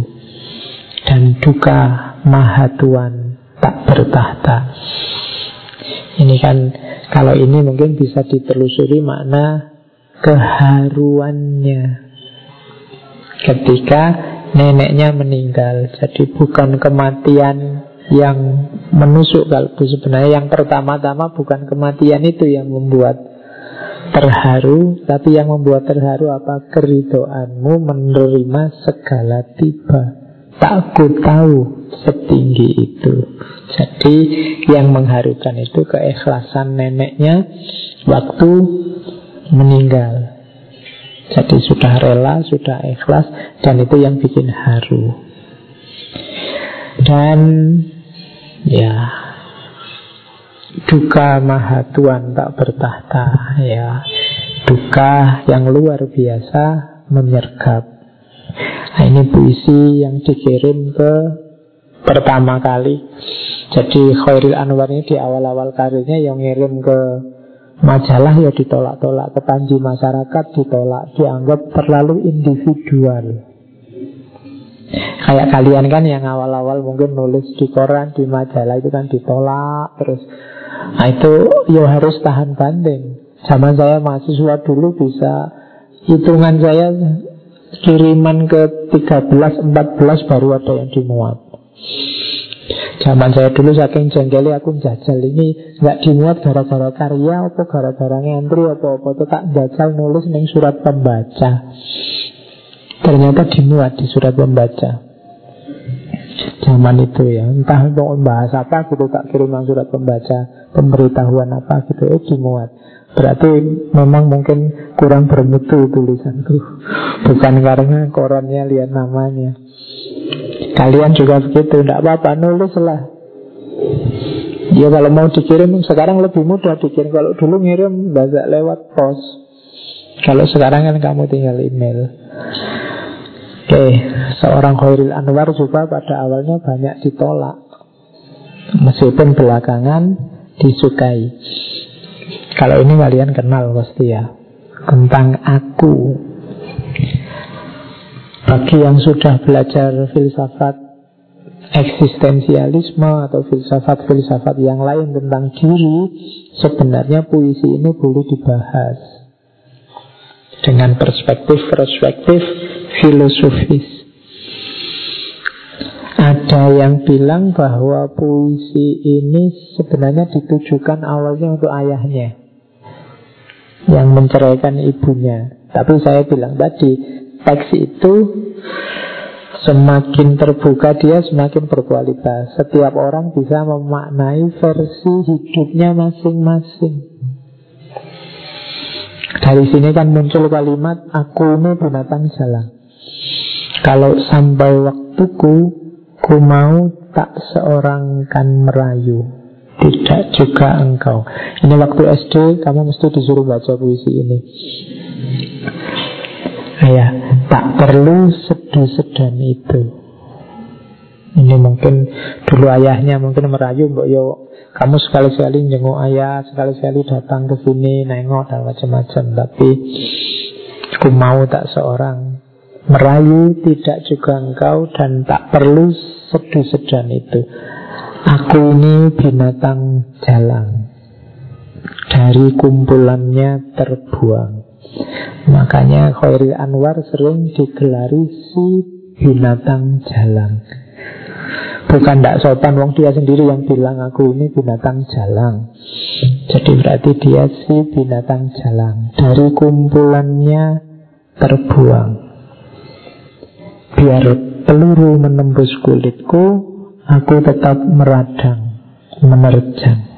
Dan duka maha Tuhan tak bertahta. Ini kan kalau ini mungkin bisa ditelusuri makna keharuannya. Ketika neneknya meninggal Jadi bukan kematian yang menusuk kalbu. Sebenarnya yang pertama-tama bukan kematian itu yang membuat terharu tapi yang membuat terharu apa? Keridoanmu menerima segala tiba. Tak ku tahu setinggi itu. Jadi yang mengharukan itu keikhlasan neneknya Waktu meninggal. Jadi sudah rela, sudah ikhlas Dan itu yang bikin haru. Dan ya Duka maha Tuhan tak bertahta Ya Duka yang luar biasa menyergap Nah, ini puisi yang dikirim ke pertama kali. Jadi Khairil Anwar ini di awal-awal karirnya yang ngirim ke majalah ya ditolak-tolak, ke panji masyarakat ditolak, dianggap terlalu individual. Kayak kalian kan yang awal-awal mungkin nulis di koran, di majalah itu kan ditolak terus. Nah itu ya harus tahan banding. Zaman saya mahasiswa dulu bisa hitungan saya kiriman ke 13, 14 baru ada yang dimuat. Zaman saya dulu saking jengkeli aku jajal ini nggak dimuat gara-gara karya apa gara-gara ngantri apa apa tak jajal nulis neng surat pembaca. Ternyata dimuat di surat pembaca. Zaman itu ya, entah mau membahas apa gitu tak kirim surat pembaca, pemberitahuan apa gitu, eh dimuat. Berarti memang mungkin kurang bermutu tulisanku. Bukan karena korannya lihat namanya. Kalian juga begitu, tidak apa-apa, nulis lah. Ya kalau mau dikirim sekarang lebih mudah dikirim. Kalau dulu ngirim banyak lewat pos. Kalau sekarang kan kamu tinggal email Oke, seorang Khairil Anwar juga pada awalnya banyak ditolak. Meskipun belakangan disukai. Kalau ini kalian kenal pasti ya. Tentang aku. Bagi yang sudah belajar filsafat eksistensialisme atau filsafat-filsafat yang lain tentang diri Sebenarnya puisi ini boleh dibahas Dengan perspektif-perspektif filosofis ada yang bilang bahwa puisi ini sebenarnya ditujukan awalnya untuk ayahnya yang menceraikan ibunya. Tapi saya bilang tadi, teks itu semakin terbuka dia semakin berkualitas. Setiap orang bisa memaknai versi hidupnya masing-masing. Dari sini kan muncul kalimat aku ini binatang jalan. Kalau sampai waktuku, ku mau tak seorang kan merayu. Tidak juga engkau Ini waktu SD kamu mesti disuruh baca puisi ini Ya, tak perlu sedih sedan itu Ini mungkin dulu ayahnya mungkin merayu Mbak Yo kamu sekali-sekali jenguk ayah Sekali-sekali datang ke sini Nengok dan macam-macam. Tapi Aku mau tak seorang Merayu tidak juga engkau Dan tak perlu sedih sedan itu. Aku ini binatang jalang. Dari kumpulannya terbuang. Makanya Khairil Anwar sering digelari si binatang jalang Bukan tidak sopan Wong dia sendiri yang bilang aku ini binatang jalang. Jadi berarti dia si binatang jalang. Dari kumpulannya terbuang. Biar peluru menembus kulitku Aku tetap meradang, menerjang.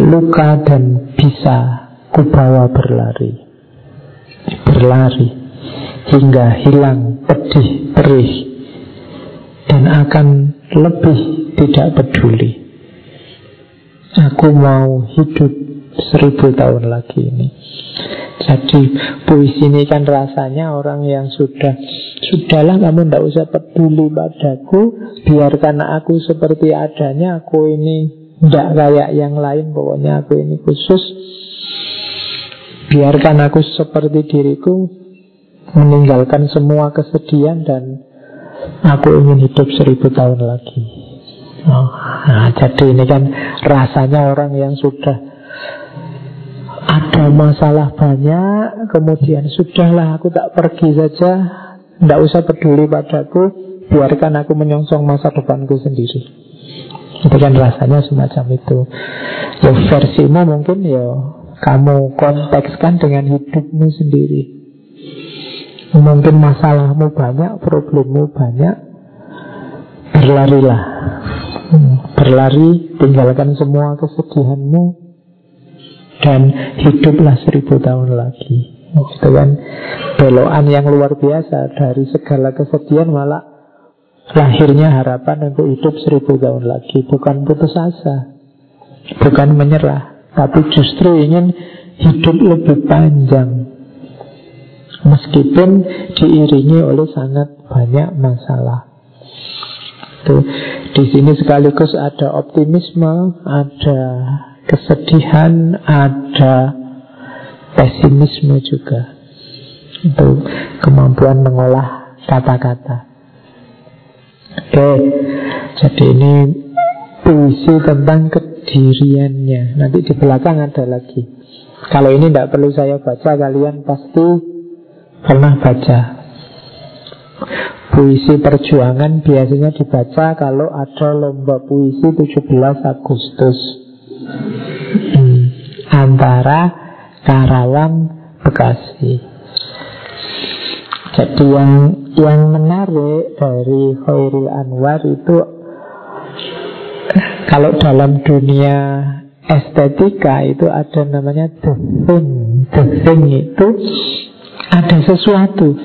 Luka dan bisa kubawa berlari. Berlari Hingga hilang pedih perih Dan akan lebih tidak peduli. Aku mau hidup seribu tahun lagi ini. Jadi puisi ini kan rasanya orang yang sudah Sudahlah kamu tidak usah peduli padaku Biarkan aku seperti adanya Aku ini tidak kayak yang lain Pokoknya aku ini khusus. Biarkan aku seperti diriku Meninggalkan semua kesedihan Dan aku ingin hidup seribu tahun lagi. Oh, nah, Jadi ini kan rasanya orang yang sudah ada masalah banyak Kemudian sudahlah aku tak pergi saja. Tidak usah peduli padaku Biarkan aku menyongsong masa depanku sendiri. Itu kan rasanya semacam itu. Ya versimu mungkin ya Kamu kontekskan dengan hidupmu sendiri Mungkin masalahmu banyak Problemmu banyak. Berlarilah. Berlari, tinggalkan semua kesedihanmu. Dan hiduplah seribu tahun lagi. Itu kan belokan yang luar biasa Dari segala kesedihan malah Lahirnya harapan untuk hidup seribu tahun lagi. Bukan putus asa Bukan menyerah Tapi justru ingin hidup lebih panjang Meskipun diiringi oleh sangat banyak masalah di sini sekaligus ada optimisme, ada kesedihan, ada pesimisme juga. Itu kemampuan mengolah kata-kata. Oke, jadi ini puisi tentang kediriannya. Nanti di belakang ada lagi. Kalau ini tidak perlu saya baca, kalian pasti pernah baca. Puisi perjuangan biasanya dibaca kalau ada lomba puisi 17 Agustus hmm. Antara Karawang Bekasi Jadi yang yang menarik dari Khairul Anwar itu Kalau dalam dunia estetika itu ada namanya the thing The thing itu ada sesuatu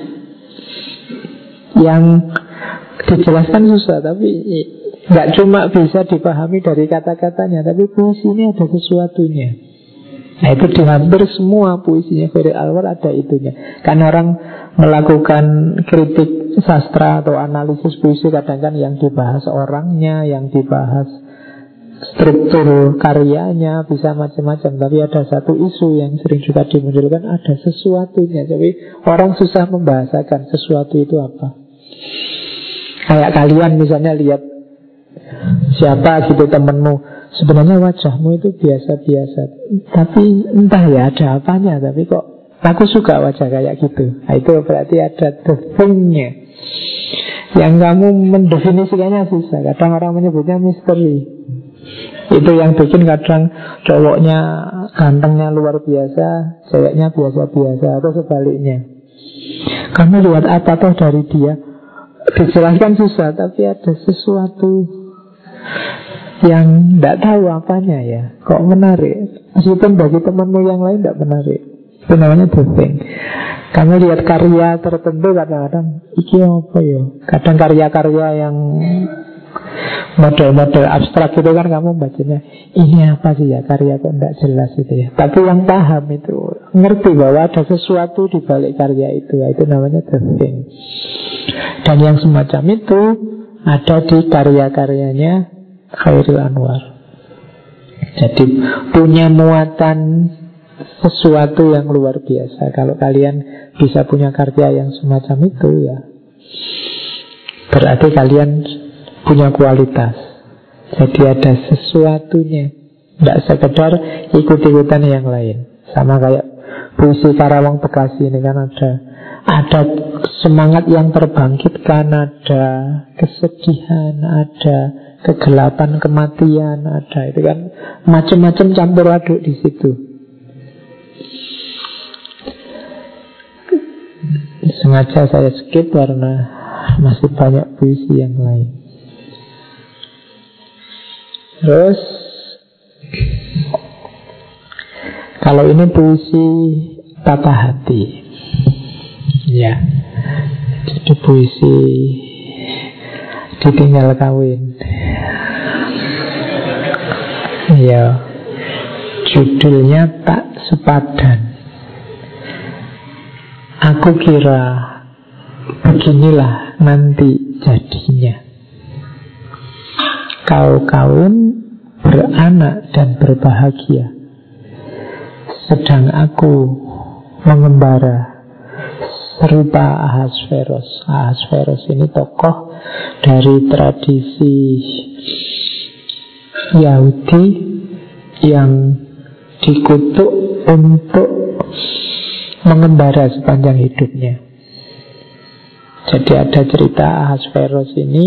yang dijelaskan susah tapi nggak cuma bisa dipahami dari kata-katanya tapi puisi ini ada sesuatunya. Nah itu di hampir semua puisinya Ferry Alwar ada itunya. Karena orang melakukan kritik sastra atau analisis puisi kadang kan yang dibahas orangnya yang dibahas struktur karyanya bisa macam-macam tapi ada satu isu yang sering juga dimunculkan ada sesuatunya. Jadi orang susah membahasakan sesuatu itu apa. Kayak kalian misalnya lihat siapa gitu temenmu Sebenarnya wajahmu itu biasa-biasa. Tapi entah ya ada apanya Tapi kok aku suka wajah kayak gitu. Nah, Itu berarti ada the Yang kamu mendefinisikannya susah. Kadang orang menyebutnya misteri Itu yang bikin kadang cowoknya gantengnya luar biasa Ceweknya biasa-biasa Atau sebaliknya. Kamu lihat apa toh dari dia? Dijelaskan susah Tapi ada sesuatu Yang tidak tahu apanya ya. Kok menarik? Meskipun bagi temanmu yang lain tidak menarik. Itu namanya dosing Kamu lihat karya tertentu kadang-kadang Iki apa ya? Kadang karya-karya yang model-model abstrak itu kan kamu bacanya ini apa sih ya karya kok tidak jelas itu ya? Tapi yang paham itu ngerti bahwa ada sesuatu di balik karya itu ya, itu namanya the thing. Dan yang semacam itu ada di karya-karyanya Khairul Anwar. Jadi punya muatan sesuatu yang luar biasa. Kalau kalian bisa punya karya yang semacam itu ya. Berarti kalian punya kualitas. Jadi ada sesuatunya. Tidak sekedar ikut-ikutan yang lain. Sama kayak puisi Karawang Bekasi ini kan ada ada semangat yang terbangkitkan, ada kesedihan, ada kegelapan kematian, ada itu kan macam-macam campur aduk di situ. Sengaja saya skip karena masih banyak puisi yang lain. Terus Kalau ini puisi patah hati. Ya. Jadi puisi Ditinggal kawin. Ya. Judulnya tak sepadan. Aku kira Beginilah nanti jadinya Kau kawin beranak dan berbahagia Sedang aku mengembara serupa Ahasveros Ahasveros ini tokoh dari tradisi Yahudi yang dikutuk untuk mengembara sepanjang hidupnya. Jadi ada cerita Ahasveros ini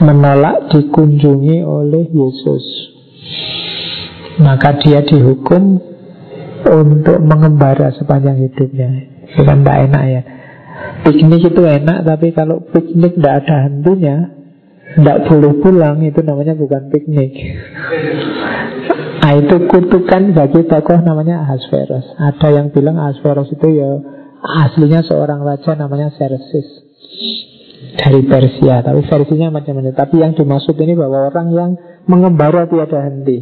menolak dikunjungi oleh Yesus. Maka dia dihukum untuk mengembara sepanjang hidupnya. Itu kan tidak enak ya. Piknik itu enak, tapi kalau piknik tidak ada hantunya, Tidak boleh pulang itu namanya bukan piknik Nah itu kutukan bagi tokoh namanya Ahasverus Ada yang bilang Ahasverus itu ya Aslinya seorang raja namanya Xerxes Dari Persia Tapi versinya macam-macam Tapi yang dimaksud ini bahwa orang yang mengembara tiada henti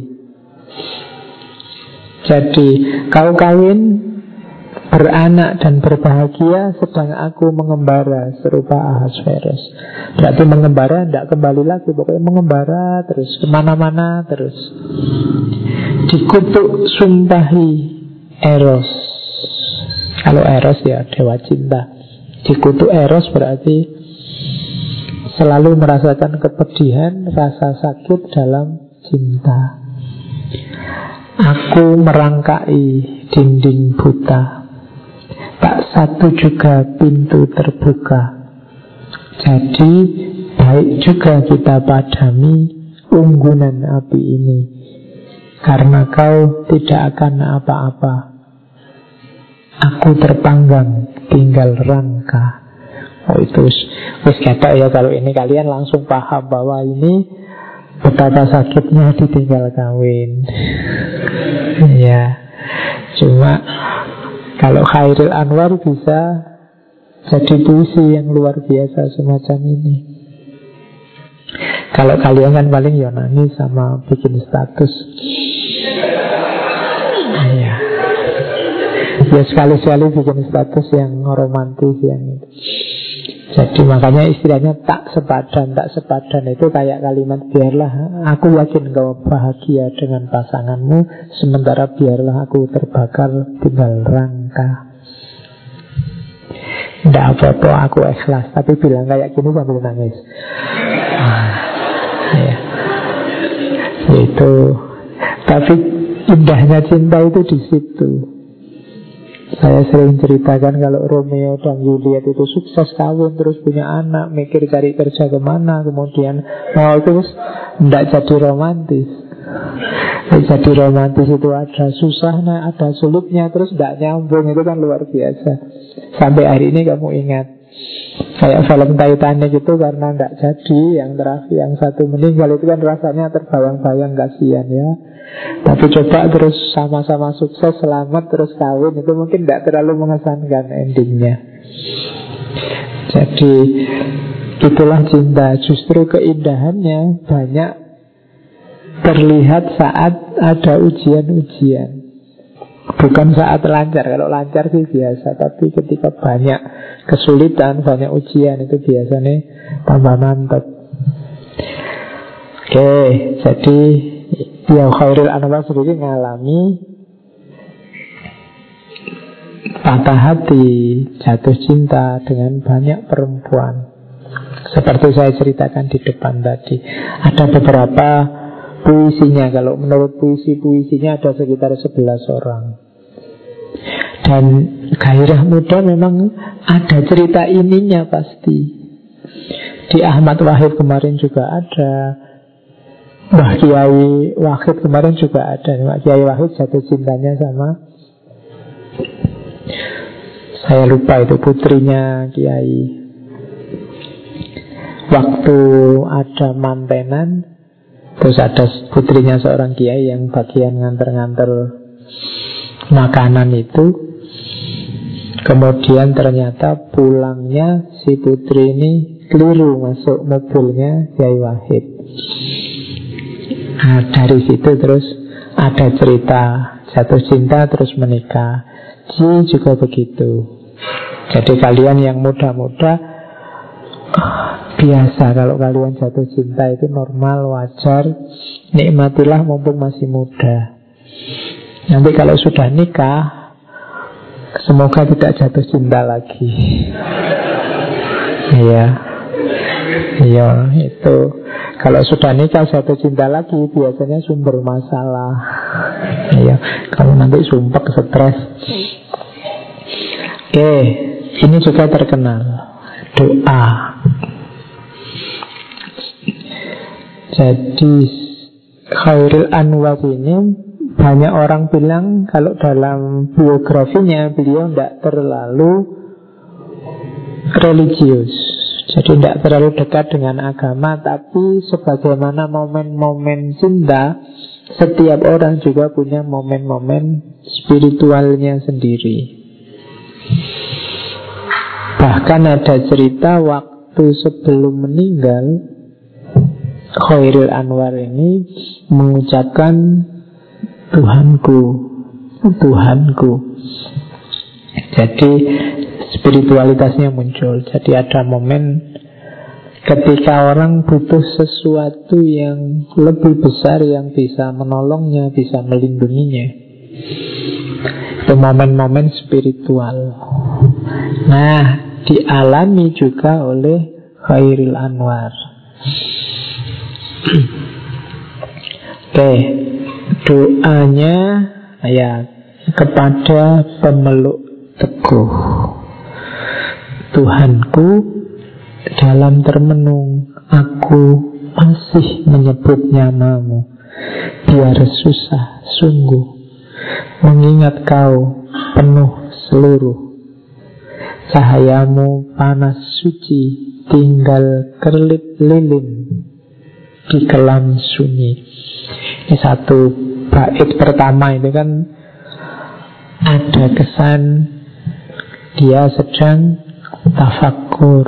Jadi kau kawin beranak dan berbahagia sedang aku mengembara serupa Ahasverus. Berarti mengembara tidak kembali lagi, pokoknya mengembara terus ke mana-mana terus. Dikutuk sumpahi Eros. Kalau Eros ya dewa cinta. Dikutuk Eros berarti selalu merasakan kepedihan, rasa sakit dalam cinta. Aku merangkai dinding buta tak satu juga pintu terbuka. Jadi baik juga kita padami unggunan api ini karena kau tidak akan apa-apa. Aku terpanggang tinggal rangka. Oh itu wis kata ya kalau ini kalian langsung paham bahwa ini betapa sakitnya ditinggal kawin. ya. Cuma kalau Khairil Anwar bisa jadi puisi yang luar biasa semacam ini. Kalau kalian kan paling ya nangis sama bikin status. Ya. Ya sekali-sekali bikin status yang romantis yang itu. Jadi makanya istilahnya tak sepadan, tak sepadan itu kayak kalimat biarlah aku yakin kau bahagia dengan pasanganmu, sementara biarlah aku terbakar tinggal rangka. Tidak apa-apa aku ikhlas, tapi bilang kayak gini sambil nangis. Ah, ya. Itu, tapi indahnya cinta itu di situ. Saya sering ceritakan kalau Romeo dan Juliet itu sukses kawin terus punya anak, mikir cari kerja ke mana, kemudian mau terus tidak jadi romantis. Jadi romantis itu ada susahnya, ada sulitnya, terus tidak nyambung itu kan luar biasa. Sampai hari ini kamu ingat Kayak film Titanic itu karena tidak jadi Yang terakhir, yang satu meninggal itu kan rasanya terbayang-bayang kasihan ya. Tapi coba terus sama-sama sukses, selamat, terus kawin Itu mungkin tidak terlalu mengesankan endingnya. Jadi itulah cinta. Justru keindahannya banyak terlihat saat ada ujian-ujian Bukan saat lancar Kalau lancar sih biasa Tapi ketika banyak kesulitan Banyak ujian itu biasanya tambah mantap Oke, jadi Ya Khairul Anwar sendiri mengalami patah hati, jatuh cinta dengan banyak perempuan. Seperti saya ceritakan di depan tadi. Ada beberapa puisinya, kalau menurut puisi-puisinya ada sekitar 11 orang. Dan gairah muda memang ada cerita ininya pasti. Di Ahmad Wahid kemarin juga ada. Mbah Kiai Wahid kemarin juga ada. Mbah Kiai Wahid jatuh cintanya sama Saya lupa itu putrinya Kiai. Waktu ada mantenan Terus ada putrinya seorang Kiai yang bagian nganter-nganter makanan itu Kemudian ternyata pulangnya si putri ini keliru masuk mobilnya Kiai Wahid Nah, dari situ terus ada cerita jatuh cinta terus menikah. Ji juga begitu. Jadi kalian yang muda-muda biasa kalau kalian jatuh cinta itu normal, wajar. Nikmatilah mumpung masih muda. Nanti kalau sudah nikah, semoga tidak jatuh cinta lagi. Iya. Iya, itu kalau sudah nikah satu cinta lagi biasanya sumber masalah. Ya, kalau nanti sumpah stres. Oke, ini juga terkenal doa. Jadi Khairul Anwar ini banyak orang bilang kalau dalam biografinya beliau tidak terlalu religius. Jadi tidak terlalu dekat dengan agama Tapi sebagaimana momen-momen cinta Setiap orang juga punya momen-momen spiritualnya sendiri. Bahkan ada cerita waktu sebelum meninggal Khairul Anwar ini mengucapkan Tuhanku, Tuhanku. Jadi spiritualitasnya muncul. Jadi ada momen ketika orang butuh sesuatu yang lebih besar yang bisa menolongnya, bisa melindunginya. Itu momen-momen spiritual. Nah, dialami juga oleh Khairul Anwar. Oke, doanya ya kepada pemeluk teguh. Tuhanku dalam termenung aku masih menyebut namamu biar susah sungguh mengingat kau penuh seluruh cahayamu panas suci tinggal kerlip lilin di kelam sunyi. Ini satu bait pertama itu kan ada kesan dia sedang tafakur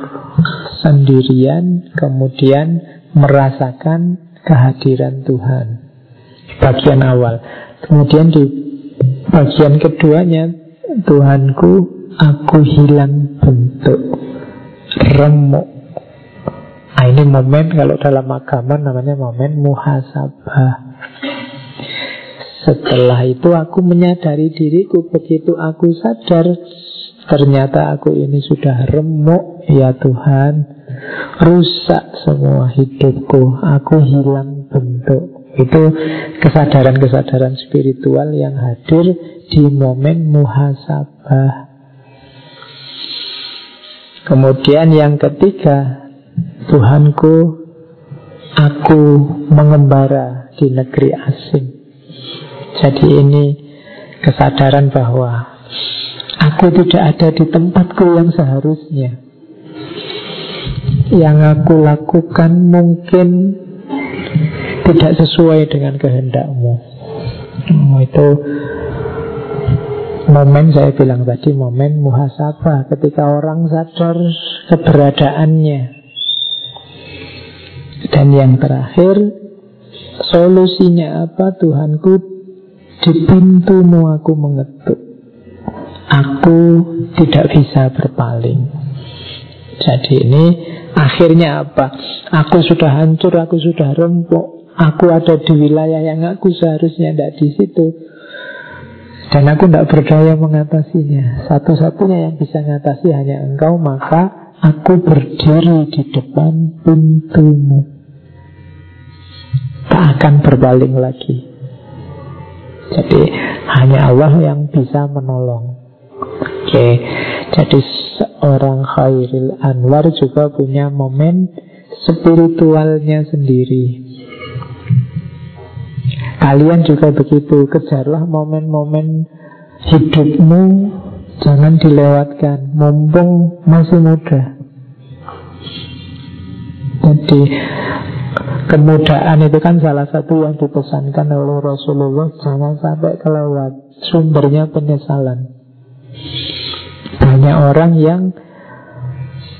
sendirian kemudian merasakan kehadiran Tuhan. Bagian awal. Kemudian di bagian keduanya Tuhanku aku hilang bentuk remuk Nah ini momen kalau dalam agama namanya momen muhasabah Setelah itu aku menyadari diriku Begitu aku sadar Ternyata aku ini sudah remuk Ya Tuhan Rusak semua hidupku Aku hilang bentuk. Itu kesadaran-kesadaran spiritual yang hadir Di momen muhasabah. Kemudian yang ketiga Tuhanku, aku mengembara di negeri asing. Jadi ini kesadaran bahwa aku tidak ada di tempatku yang seharusnya. Yang aku lakukan mungkin tidak sesuai dengan kehendakmu. Oh, itu momen saya bilang tadi momen muhasabah ketika orang sadar keberadaannya dan yang terakhir Solusinya apa? Tuhanku Di pintumu aku mengetuk. Aku tidak bisa berpaling. Jadi ini akhirnya apa? Aku sudah hancur, aku sudah rempuk. Aku ada di wilayah yang aku seharusnya tidak di situ. Dan aku tidak berdaya mengatasinya. Satu-satunya yang bisa mengatasi hanya engkau Maka aku berdiri di depan pintumu tak akan berpaling lagi. Jadi hanya Allah yang bisa menolong. Oke, jadi seorang Khairil Anwar juga punya momen spiritualnya sendiri. Kalian juga begitu, kejarlah momen-momen hidupmu Jangan dilewatkan. Mumpung masih muda. Jadi Kemudahan itu kan salah satu yang dipesankan oleh Rasulullah. Jangan sampai kelewat. Sumbernya penyesalan. Banyak orang yang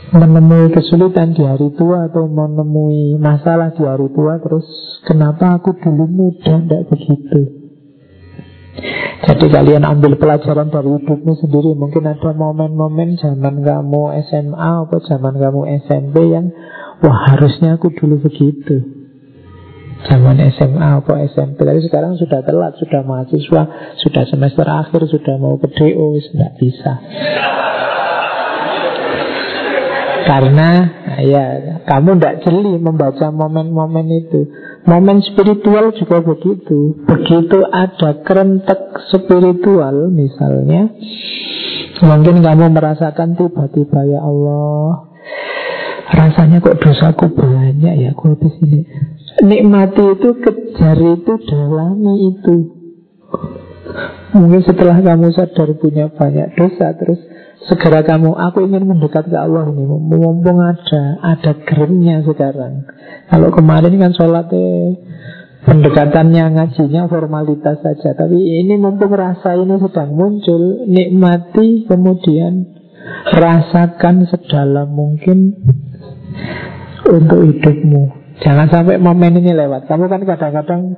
Menemui kesulitan di hari tua Atau menemui masalah di hari tua Terus kenapa aku dulu muda? Tidak begitu jadi kalian ambil pelajaran dari hidupmu sendiri. Mungkin ada momen-momen zaman kamu SMA Atau zaman kamu SMP yang Wah harusnya aku dulu begitu. Zaman SMA apa SMP Tapi sekarang sudah telat, sudah mahasiswa Sudah semester akhir, sudah mau ke DO Tidak bisa. Karena ya kamu tidak jeli membaca momen-momen itu Momen spiritual juga begitu. Begitu ada kerentek spiritual misalnya Mungkin kamu merasakan tiba-tiba ya Allah Rasanya kok dosaku banyak ya Aku habis ini. Nikmati itu kejar itu dalami itu. Mungkin setelah kamu sadar punya banyak dosa Terus segera kamu Aku ingin mendekat ke Allah ini. Mumpung ada Ada gerimnya sekarang. Kalau kemarin kan sholatnya Pendekatannya ngajinya formalitas saja. Tapi ini mumpung rasa ini sedang muncul Nikmati kemudian Rasakan sedalam mungkin Untuk hidupmu. Jangan sampai momen ini lewat. Kamu kan kadang-kadang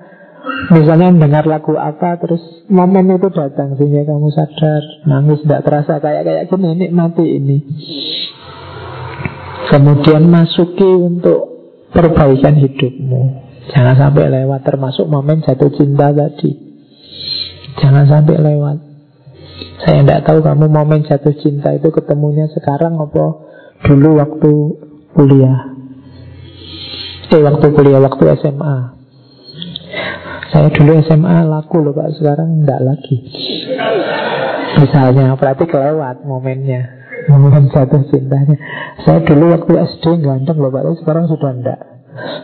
Misalnya mendengar lagu apa Terus momen itu datang Sehingga kamu sadar Nangis tidak terasa kayak-kayak gini Nikmati ini Kemudian masuki untuk perbaikan hidupmu Jangan sampai lewat termasuk momen jatuh cinta tadi. Jangan sampai lewat. Saya tidak tahu kamu momen jatuh cinta itu ketemunya sekarang apa dulu waktu kuliah. Eh waktu kuliah, waktu SMA. Saya dulu SMA laku loh Pak, sekarang enggak lagi. Misalnya, berarti kelewat momennya. Momen jatuh cintanya. Saya dulu waktu SD ganteng loh Pak, sekarang sudah enggak.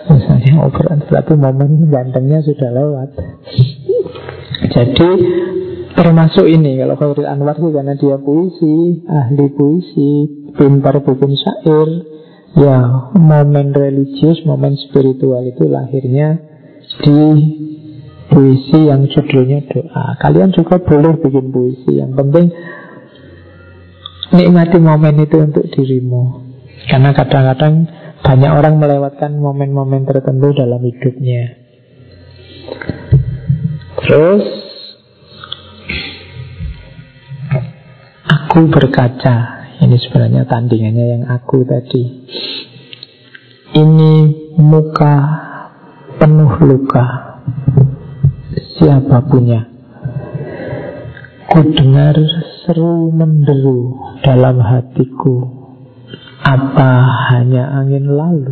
Misalnya obrolan berarti momen gantengnya sudah lewat Jadi termasuk ini Kalau Khairul Anwar sih karena dia puisi Ahli puisi Pintar bikin syair Ya momen religius Momen spiritual itu lahirnya Di puisi yang judulnya doa Kalian juga boleh bikin puisi Yang penting Nikmati momen itu untuk dirimu Karena kadang-kadang banyak orang melewatkan momen-momen tertentu dalam hidupnya. Terus aku berkaca. Ini sebenarnya tandingannya yang aku tadi. Ini muka penuh luka. Siapa punya? Ku dengar seru menderu dalam hatiku apa hanya angin lalu?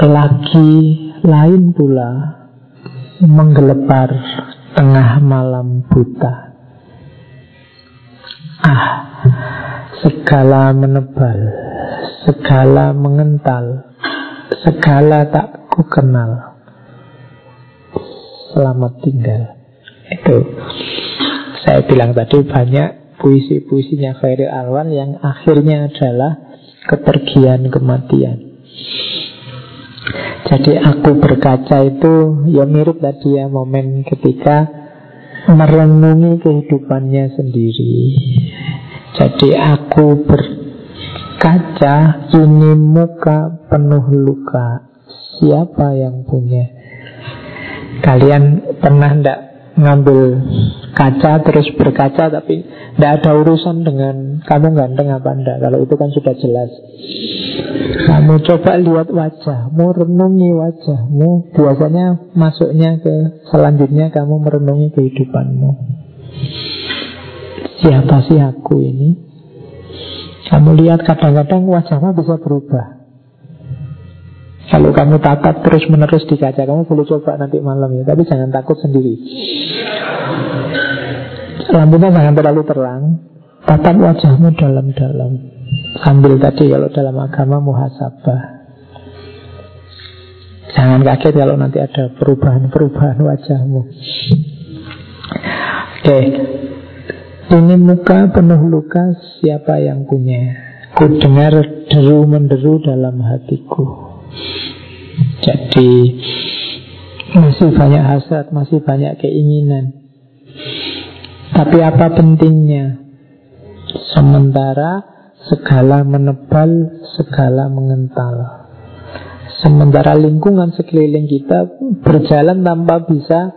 Lagi lain pula menggelepar tengah malam buta. Ah, segala menebal, segala mengental, segala tak ku kenal. Selamat tinggal. Itu saya bilang tadi banyak puisi-puisinya Khairil Alwan yang akhirnya adalah kepergian kematian. Jadi aku berkaca itu ya mirip tadi ya momen ketika merenungi kehidupannya sendiri. Jadi aku berkaca ini muka penuh luka. Siapa yang punya? Kalian pernah ndak ngambil kaca terus berkaca tapi tidak ada urusan dengan kamu ganteng apa enggak kalau itu kan sudah jelas. Kamu coba lihat wajahmu renungi wajahmu. Biasanya masuknya ke selanjutnya kamu merenungi kehidupanmu. Siapa sih aku ini? Kamu lihat kadang-kadang wajahmu bisa berubah kalau kamu tatap terus menerus di kaca Kamu boleh coba nanti malam ya. Tapi jangan takut sendiri. Lampunya jangan terlalu terang. Tatap wajahmu dalam-dalam. Sambil tadi kalau dalam agama muhasabah. Jangan kaget kalau nanti ada perubahan-perubahan wajahmu. Oke. Ini muka penuh luka Siapa yang punya? Ku dengar deru menderu dalam hatiku jadi masih banyak hasrat, masih banyak keinginan. Tapi apa pentingnya? Sementara segala menebal, segala mengental. Sementara lingkungan sekeliling kita berjalan tanpa bisa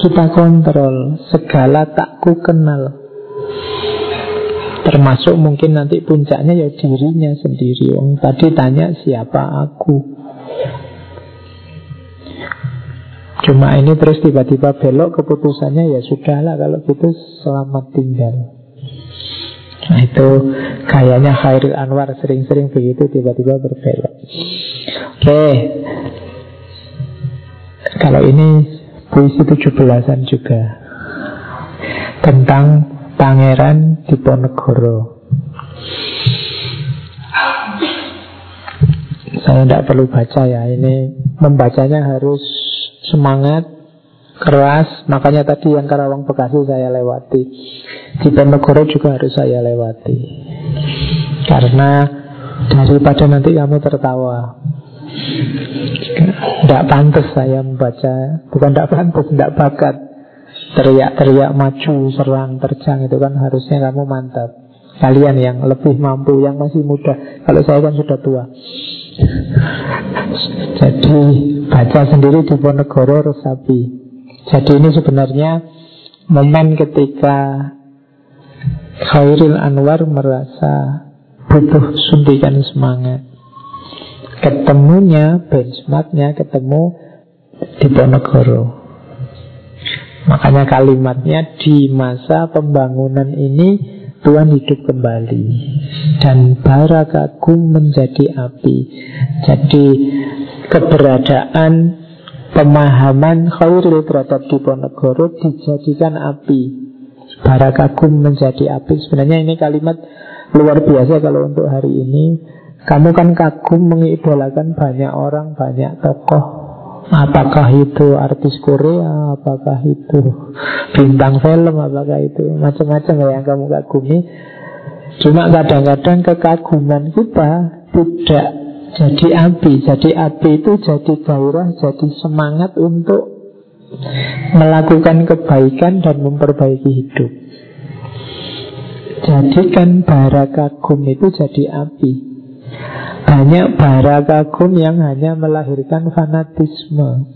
kita kontrol. Segala tak ku kenal. Termasuk mungkin nanti puncaknya ya dirinya sendiri. Om tadi tanya siapa aku. Cuma ini terus tiba-tiba belok keputusannya ya sudahlah kalau gitu selamat tinggal. Nah itu kayaknya Khairul Anwar sering-sering begitu tiba-tiba berbelok. Oke. Kalau ini puisi 17-an juga tentang Pangeran Diponegoro. Saya tidak perlu baca ya, ini membacanya harus semangat keras. Makanya tadi yang Karawang Bekasi saya lewati. Di Ponorogo juga harus saya lewati. Karena daripada nanti kamu tertawa. Tidak pantas saya membaca Bukan tidak pantas, tidak bakat Teriak-teriak maju, serang, terjang Itu kan harusnya kamu mantap. Kalian yang lebih mampu, yang masih muda. Kalau saya kan sudah tua. Jadi baca sendiri di Ponegoro Resapi Jadi ini sebenarnya Momen ketika Khairil Anwar merasa butuh suntikan semangat. Ketemunya benchmarknya ketemu di Ponegoro makanya kalimatnya di masa pembangunan ini Tuhan hidup kembali dan barakaku menjadi api. Jadi keberadaan pemahaman khairil terhadap Diponegoro dijadikan api. Barakagum menjadi api. Sebenarnya ini kalimat luar biasa kalau untuk hari ini. Kamu kan kagum mengidolakan banyak orang, banyak tokoh. Apakah itu artis Korea, apakah itu bintang film, apakah itu macam-macam ya yang kamu kagumi. Cuma kadang-kadang kekaguman kita tidak jadi api. Jadi api itu jadi gairah, jadi semangat untuk melakukan kebaikan dan memperbaiki hidup. Jadikan bara kagum itu jadi api. Banyak bara kagum yang hanya melahirkan fanatisme.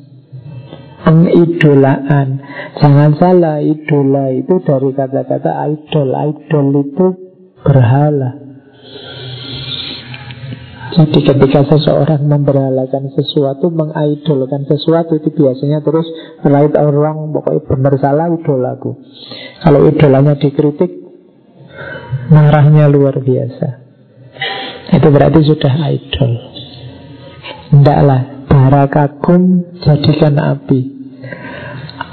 Pengidolaan. Jangan salah, idola itu dari kata-kata idol. Idol itu berhala. Jadi ketika seseorang memberhalakan sesuatu Mengidolkan sesuatu Itu biasanya terus Melihat orang. Pokoknya benar salah idolaku Kalau idolanya dikritik Marahnya luar biasa itu berarti sudah idol. Tidaklah Barakakum jadikan api.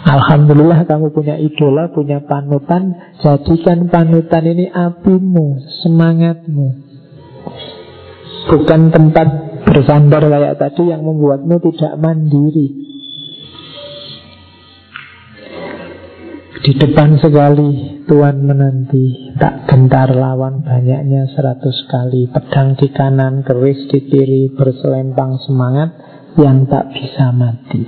Alhamdulillah kamu punya idola, punya panutan. Jadikan panutan ini apimu, semangatmu. Bukan tempat bersandar kayak tadi yang membuatmu tidak mandiri Di depan sekali Tuhan menanti Tak gentar lawan banyaknya seratus kali. Pedang di kanan, keris di kiri Berselempang semangat Yang tak bisa mati.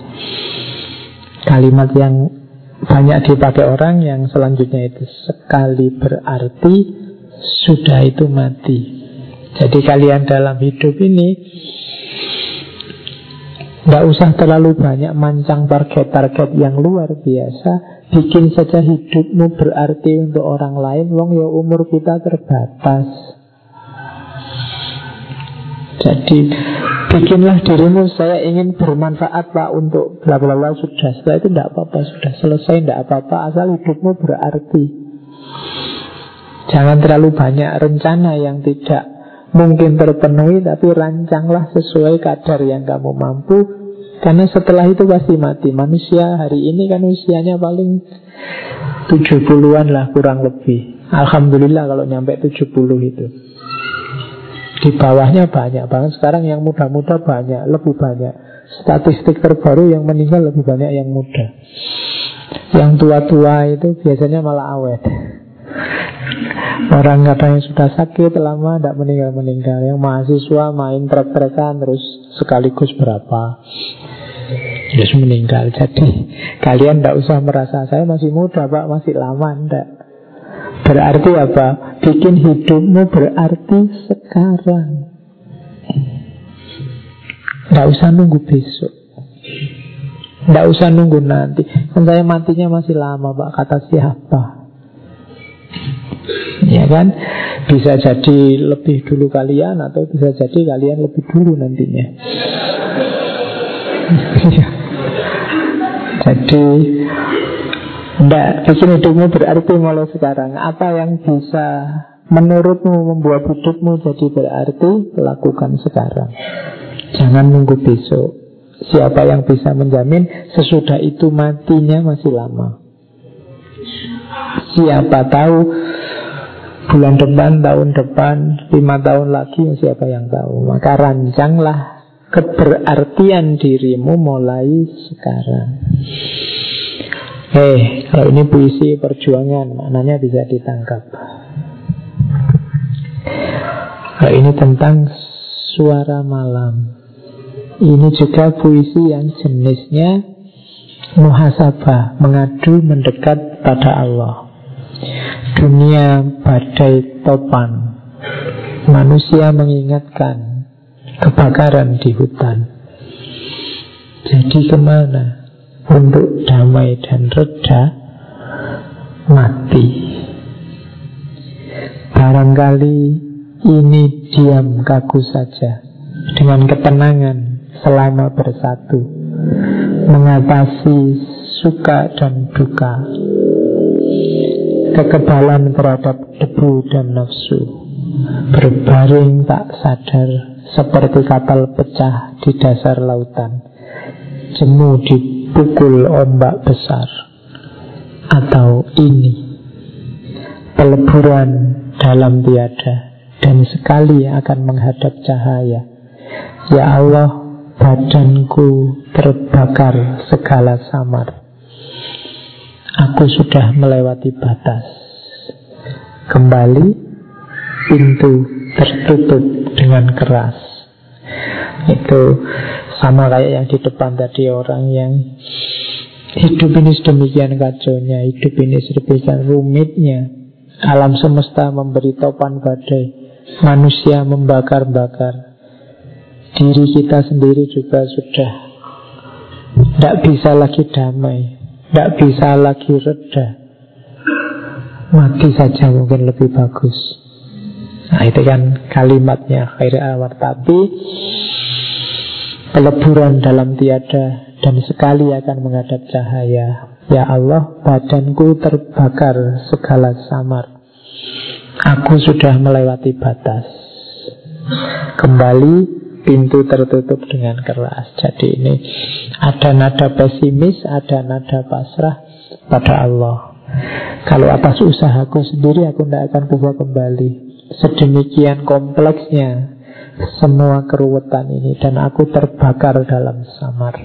Kalimat yang banyak dipakai orang Yang selanjutnya itu Sekali berarti Sudah itu mati. Jadi kalian dalam hidup ini Tidak usah terlalu banyak mancang target-target yang luar biasa. Bikin saja hidupmu berarti untuk orang lain Wong ya umur kita terbatas. Jadi Bikinlah dirimu Saya ingin bermanfaat pak untuk bla bla bla Sudah setelah itu tidak apa-apa Sudah selesai tidak apa-apa Asal hidupmu berarti. Jangan terlalu banyak rencana yang tidak mungkin terpenuhi Tapi rancanglah sesuai kadar yang kamu mampu. Karena setelah itu pasti mati. Manusia hari ini kan usianya paling 70-an lah kurang lebih. Alhamdulillah kalau nyampe 70 itu. Di bawahnya banyak Bahkan sekarang yang muda-muda banyak Lebih banyak. Statistik terbaru yang meninggal lebih banyak yang muda. Yang tua-tua itu biasanya malah awet Orang kadang yang sudah sakit lama tidak meninggal-meninggal. Yang mahasiswa main trek-trekan terus sekaligus berapa? Terus meninggal. Jadi kalian tidak usah merasa Saya masih muda pak, masih lama. Tidak. Berarti apa? Bikin hidupmu berarti sekarang. Tidak usah nunggu besok. Tidak usah nunggu nanti. Kan saya matinya masih lama pak. Kata siapa Ya kan? Bisa jadi lebih dulu kalian Atau bisa jadi kalian lebih dulu nantinya. Jadi Tidak bikin hidupmu berarti mulai sekarang. Apa yang bisa menurutmu membuat hidupmu jadi berarti Lakukan sekarang. Jangan nunggu besok. Siapa yang bisa menjamin sesudah itu matinya masih lama Siapa tahu bulan depan, tahun depan, lima tahun lagi siapa yang tahu Maka rancanglah keberartian dirimu mulai sekarang Eh, kalau ini puisi perjuangan, maknanya bisa ditangkap. Kalau ini tentang suara malam. Ini juga puisi yang jenisnya muhasabah, mengadu mendekat pada Allah. Dunia badai topan. Manusia mengingatkan kebakaran di hutan. Jadi ke mana? Untuk damai dan reda mati. Barangkali ini diam kaku saja dengan ketenangan selama bersatu mengatasi suka dan duka kekebalan terhadap debu dan nafsu. Berbaring tak sadar seperti kapal pecah di dasar lautan. Jemu dipukul ombak besar. Atau ini peleburan dalam tiada dan sekali akan menghadap cahaya. Ya Allah, badanku terbakar segala samar. Aku sudah melewati batas. Kembali, pintu tertutup dengan keras. Itu sama kayak yang di depan tadi orang yang hidup ini sedemikian kacaunya, hidup ini sedemikian rumitnya. Alam semesta memberi topan badai, manusia membakar-bakar diri kita sendiri juga sudah tidak bisa lagi damai, tidak bisa lagi reda. Mati saja mungkin lebih bagus. Nah itu kan kalimatnya khair awar tapi peleburan dalam tiada dan sekali akan menghadap cahaya. Ya Allah, badanku terbakar segala samar. Aku sudah melewati batas. Kembali pintu tertutup dengan keras. Jadi ini ada nada pesimis, ada nada pasrah pada Allah. Kalau atas usahaku sendiri aku tidak akan bisa kembali. Sedemikian kompleksnya semua keruwetan ini dan aku terbakar dalam samar.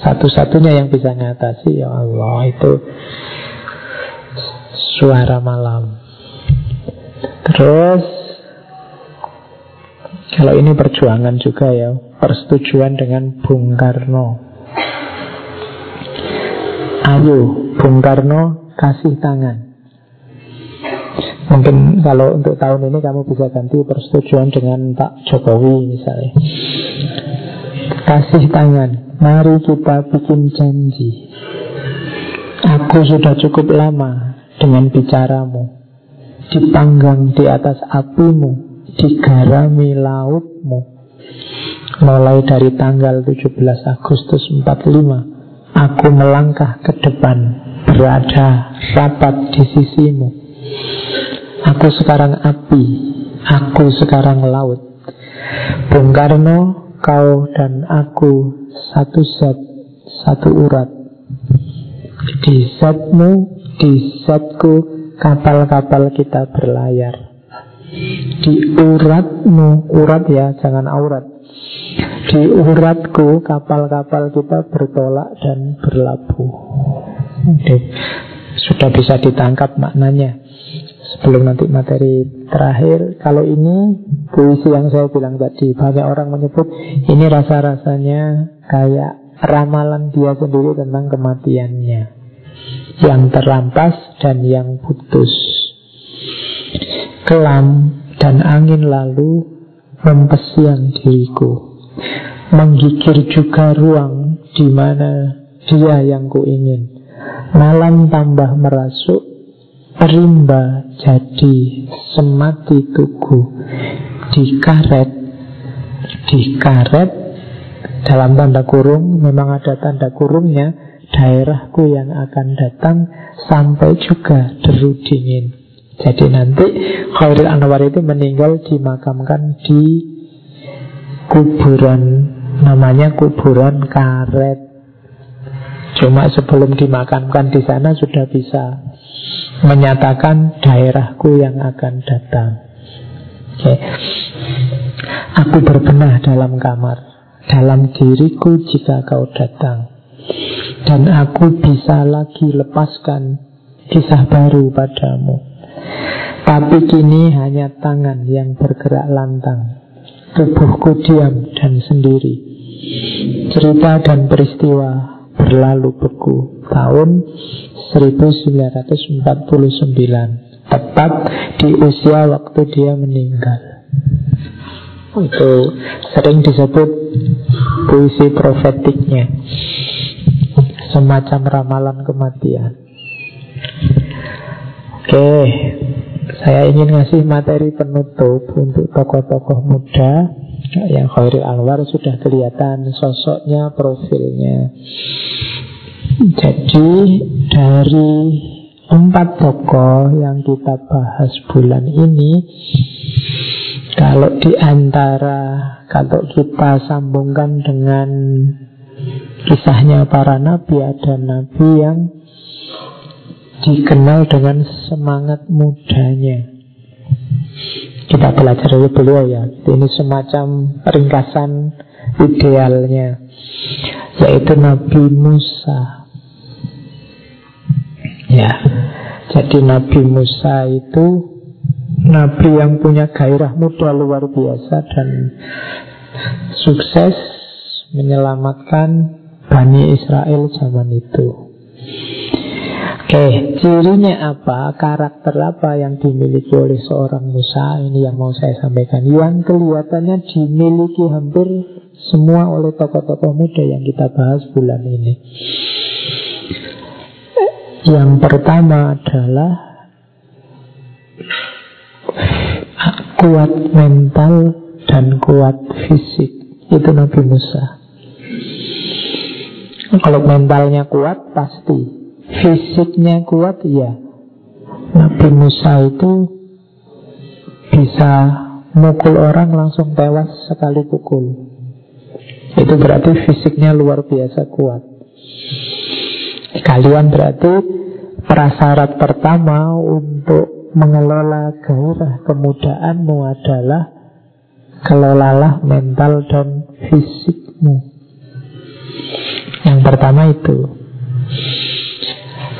Satu-satunya yang bisa mengatasi ya Allah itu suara malam. Terus kalau ini perjuangan juga ya, persetujuan dengan Bung Karno. Ayo, Bung Karno kasih tangan. Mungkin kalau untuk tahun ini kamu bisa ganti persetujuan dengan Pak Jokowi misalnya. Kasih tangan, mari kita bikin janji. Aku sudah cukup lama dengan bicaramu, dipanggang di atas apimu, digarami lautmu. Mulai dari tanggal 17 Agustus 45 Aku melangkah ke depan. Berada rapat di sisimu. Aku sekarang api Aku sekarang laut. Bung Karno Kau dan aku Satu zat Satu urat. Di zatmu Di zatku Kapal-kapal kita berlayar di uratmu, urat ya, jangan aurat. Di uratku kapal-kapal kita bertolak dan berlabuh. Oke. Sudah bisa ditangkap maknanya. Sebelum nanti materi terakhir, kalau ini puisi yang saya bilang tadi, banyak orang menyebut ini rasa-rasanya kayak ramalan dia sendiri tentang kematiannya. Yang terampas dan yang putus kelam dan angin lalu mempesian diriku. Menggigir juga ruang di mana dia yang kuingin. Malam tambah merasuk, rimba jadi semati tugu. Di karet, di karet dalam tanda kurung memang ada tanda kurungnya daerahku yang akan datang sampai juga deru dingin jadi nanti Khairul Anwar itu meninggal dimakamkan di kuburan namanya kuburan karet. Cuma sebelum dimakamkan di sana sudah bisa menyatakan daerahku yang akan datang. Oke. Aku berbenah dalam kamar, dalam diriku jika kau datang. Dan aku bisa lagi lepaskan kisah baru padamu Tapi kini hanya tangan yang bergerak lantang. Tubuhku diam dan sendiri. Cerita dan peristiwa berlalu beku Tahun 1949 Tepat di usia waktu dia meninggal. Itu sering disebut puisi profetiknya. Semacam ramalan kematian. Oke Saya ingin ngasih materi penutup Untuk tokoh-tokoh muda. Yang Khairul Anwar sudah kelihatan Sosoknya, profilnya. Jadi Dari Empat tokoh yang kita bahas bulan ini kalau di antara kalau kita sambungkan dengan kisahnya para nabi ada nabi yang dikenal dengan semangat mudanya. Kita belajar dari beliau ya. Ini semacam ringkasan idealnya yaitu Nabi Musa. Ya. Jadi Nabi Musa itu Nabi yang punya gairah muda luar biasa dan sukses menyelamatkan Bani Israel zaman itu. Oke, cirinya apa? Karakter apa yang dimiliki oleh seorang Musa? Ini yang mau saya sampaikan. Yang kelihatannya dimiliki hampir semua oleh tokoh-tokoh muda yang kita bahas bulan ini. Yang pertama adalah kuat mental dan kuat fisik itu Nabi Musa. Kalau mentalnya kuat pasti, fisiknya kuat ya. Nabi Musa itu bisa mukul orang langsung tewas sekali pukul. Itu berarti fisiknya luar biasa kuat. Kalian berarti prasyarat pertama untuk mengelola gairah kemudaanmu adalah kelolalah mental dan fisikmu. Yang pertama itu.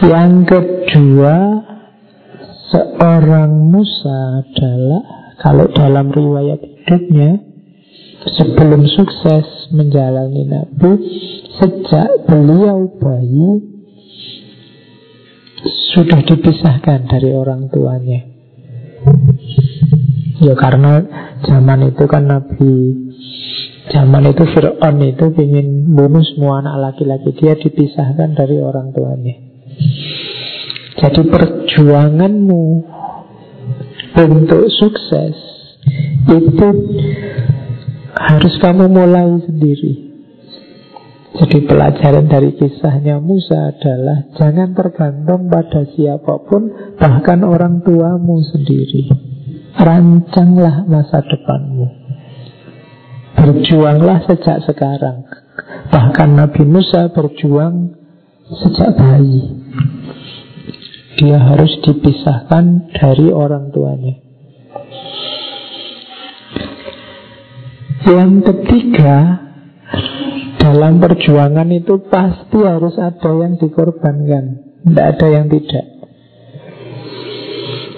Yang kedua, seorang Musa adalah kalau dalam riwayat hidupnya sebelum sukses menjalani Nabi, sejak beliau bayi sudah dipisahkan dari orang tuanya. Ya karena zaman itu kan Nabi Zaman itu Fir'aun itu ingin bunuh semua anak laki-laki Dia dipisahkan dari orang tuanya Jadi perjuanganmu Untuk sukses Itu Harus kamu mulai sendiri. Jadi pelajaran dari kisahnya Musa adalah Jangan tergantung pada siapa pun Bahkan orang tuamu sendiri. Rancanglah masa depanmu. Berjuanglah sejak sekarang. Bahkan Nabi Musa berjuang sejak bayi Dia harus dipisahkan dari orang tuanya. Yang ketiga dalam perjuangan itu pasti harus ada yang dikorbankan Tidak ada yang tidak.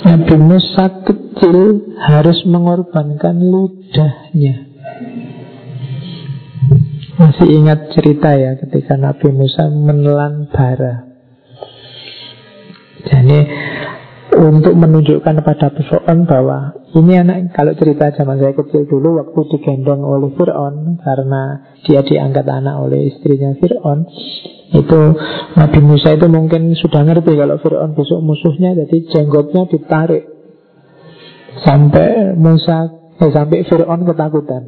Nabi Musa kecil harus mengorbankan ludahnya. Masih ingat cerita ya ketika Nabi Musa menelan bara Jadi untuk menunjukkan kepada Fir'aun bahwa ini anak kalau cerita zaman saya kecil dulu waktu digendong oleh Fir'aun karena dia diangkat anak oleh istrinya Fir'aun itu Nabi Musa itu mungkin sudah ngerti kalau Fir'aun besok musuhnya jadi jenggotnya ditarik. Sampai Musa eh, sampai Fir'aun ketakutan.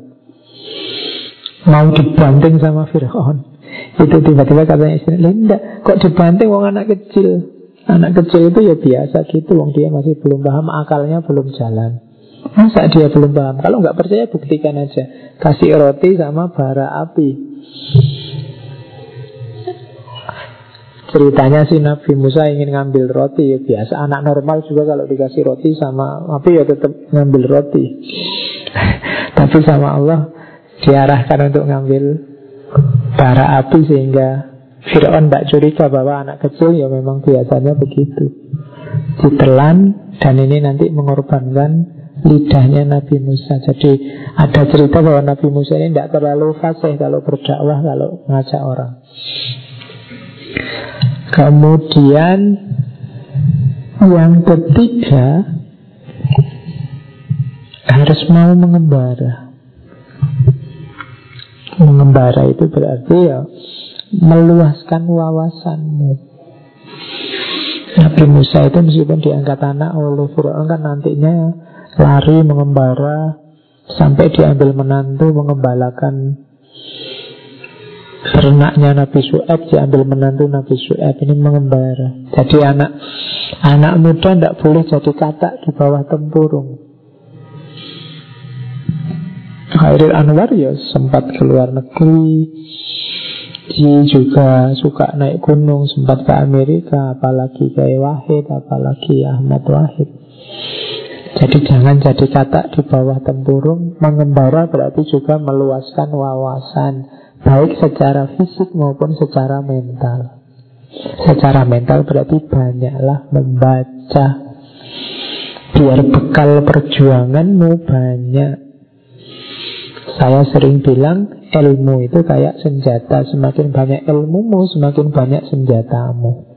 Mau dibanting sama Fir'aun. Itu tiba-tiba katanya istri Linda kok dibanting wong anak kecil Anak kecil itu ya biasa gitu Wong dia masih belum paham Akalnya belum jalan. Masa dia belum paham? Kalau nggak percaya buktikan aja. Kasih roti sama bara api. Ceritanya si Nabi Musa ingin ngambil roti ya biasa. Anak normal juga kalau dikasih roti sama api ya tetap ngambil roti. Tapi sama Allah diarahkan untuk ngambil bara api sehingga Fir'aun tidak curiga bahwa anak kecil ya memang biasanya begitu. Ditelan dan ini nanti mengorbankan lidahnya Nabi Musa. Jadi ada cerita bahwa Nabi Musa ini tidak terlalu fasih kalau berdakwah, kalau ngajak orang. Kemudian yang ketiga harus mau mengembara. Mengembara itu berarti ya meluaskan wawasanmu. Nabi Musa itu meskipun diangkat anak oleh Fir'aun kan nantinya lari mengembara sampai diambil menantu mengembalakan ternaknya Nabi Su'eb diambil menantu Nabi Su'eb ini mengembara. Jadi anak anak muda tidak boleh jadi katak di bawah tempurung. Khairil Anwar ya sempat keluar negeri Ji juga suka naik gunung Sempat ke Amerika Apalagi kayak Wahid Apalagi Ahmad Wahid. Jadi jangan jadi katak di bawah tempurung Mengembara berarti juga meluaskan wawasan Baik secara fisik maupun secara mental. Secara mental berarti banyaklah membaca. Biar bekal perjuanganmu banyak saya sering bilang ilmu itu kayak senjata. Semakin banyak ilmumu Semakin banyak senjatamu.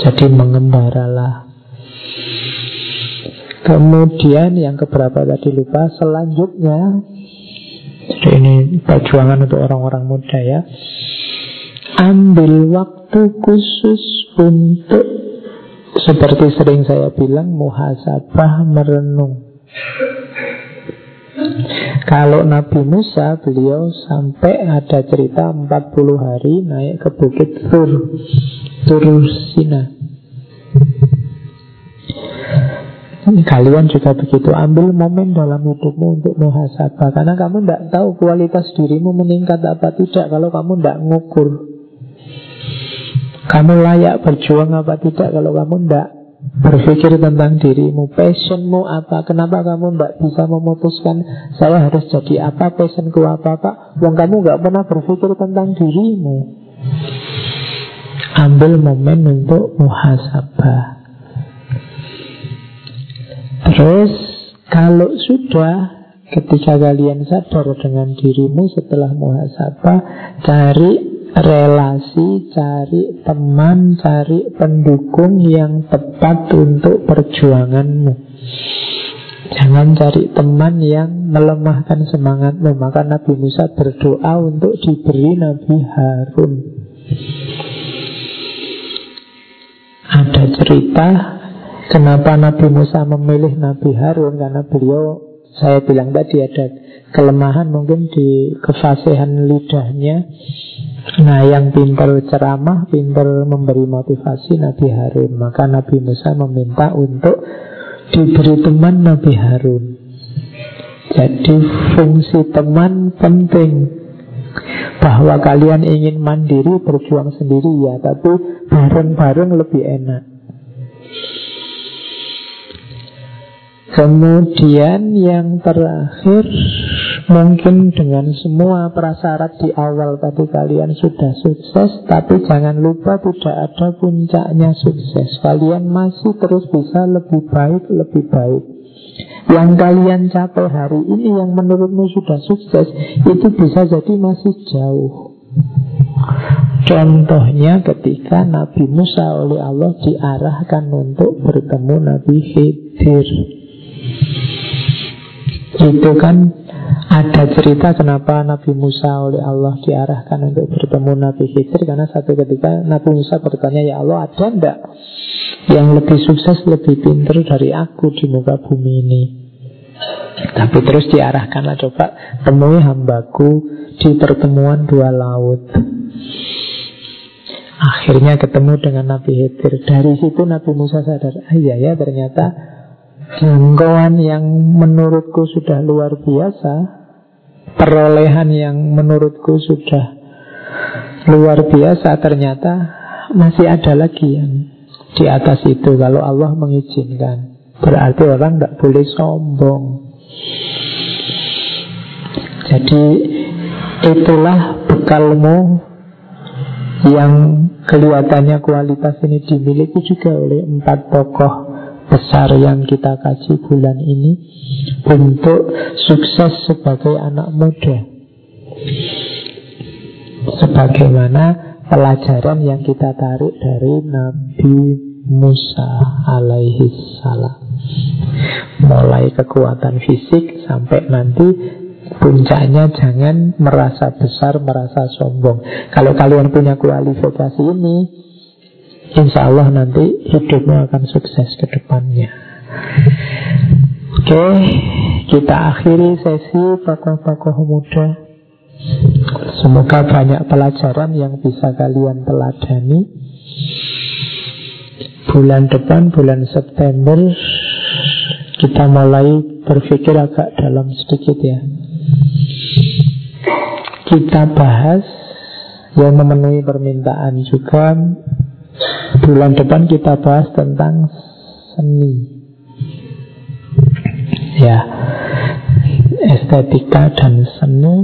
Jadi mengembaralah. Kemudian yang keberapa tadi lupa Selanjutnya. Jadi ini perjuangan untuk orang-orang muda ya. Ambil waktu khusus untuk Seperti sering saya bilang Muhasabah merenung kalau Nabi Musa beliau sampai ada cerita 40 hari naik ke bukit Tur Tur Sina. Kalian juga begitu Ambil momen dalam hidupmu untuk muhasabah. Karena kamu tidak tahu kualitas dirimu meningkat apa tidak Kalau kamu tidak ngukur. Kamu layak berjuang apa tidak Kalau kamu tidak Berpikir tentang dirimu. Passionmu apa? Kenapa kamu tidak bisa memutuskan Saya harus jadi apa? Passionku apa Pak? Wong kamu nggak pernah berpikir tentang dirimu. Ambil momen untuk muhasabah. Terus Kalau sudah Ketika kalian sadar dengan dirimu Setelah muhasabah Cari relasi, cari teman, cari pendukung yang tepat untuk perjuanganmu. Jangan cari teman yang melemahkan semangatmu. Maka Nabi Musa berdoa untuk diberi Nabi Harun. Ada cerita kenapa Nabi Musa memilih Nabi Harun karena beliau saya bilang tadi ada kelemahan mungkin di kefasihan lidahnya. Nah yang pintar ceramah, pintar memberi motivasi Nabi Harun. Maka Nabi Musa meminta untuk diberi teman Nabi Harun. Jadi fungsi teman penting. Bahwa kalian ingin mandiri berjuang sendiri ya. Tapi bareng-bareng lebih enak. Kemudian yang terakhir Mungkin dengan semua prasyarat di awal tadi kalian sudah sukses Tapi jangan lupa tidak ada puncaknya sukses. Kalian masih terus bisa lebih baik, lebih baik. Yang kalian capai hari ini yang menurutmu sudah sukses Itu bisa jadi masih jauh. Contohnya ketika Nabi Musa oleh Allah diarahkan untuk bertemu Nabi Khidir. Itu kan ada cerita kenapa Nabi Musa oleh Allah diarahkan untuk bertemu Nabi Khidir? Karena satu ketika Nabi Musa bertanya Ya Allah ada enggak yang lebih sukses, lebih pintar dari aku di muka bumi ini? Tapi terus diarahkanlah coba Temui hambaku di pertemuan dua laut. Akhirnya ketemu dengan Nabi Khidir. Dari situ Nabi Musa sadar Ah iya ya ternyata jangkauan yang menurutku sudah luar biasa, perolehan yang menurutku sudah luar biasa, ternyata masih ada lagi yang di atas itu kalau Allah mengizinkan. Berarti orang tidak boleh sombong. Jadi itulah bekalmu Yang kelihatannya kualitas ini dimiliki juga oleh empat tokoh besar yang kita kaji bulan ini untuk sukses sebagai anak muda. Sebagaimana pelajaran yang kita tarik dari Nabi Musa alaihi salam. Mulai kekuatan fisik sampai nanti Puncaknya jangan merasa besar, merasa sombong. Kalau kalian punya kualifikasi ini, insya Allah nanti hidupmu akan sukses ke depannya. Oke, kita akhiri sesi tokoh-tokoh muda. Semoga banyak pelajaran yang bisa kalian teladani. Bulan depan, bulan September, kita mulai berpikir agak dalam sedikit ya. Kita bahas yang memenuhi permintaan juga Bulan depan kita bahas tentang seni. Ya Estetika dan seni.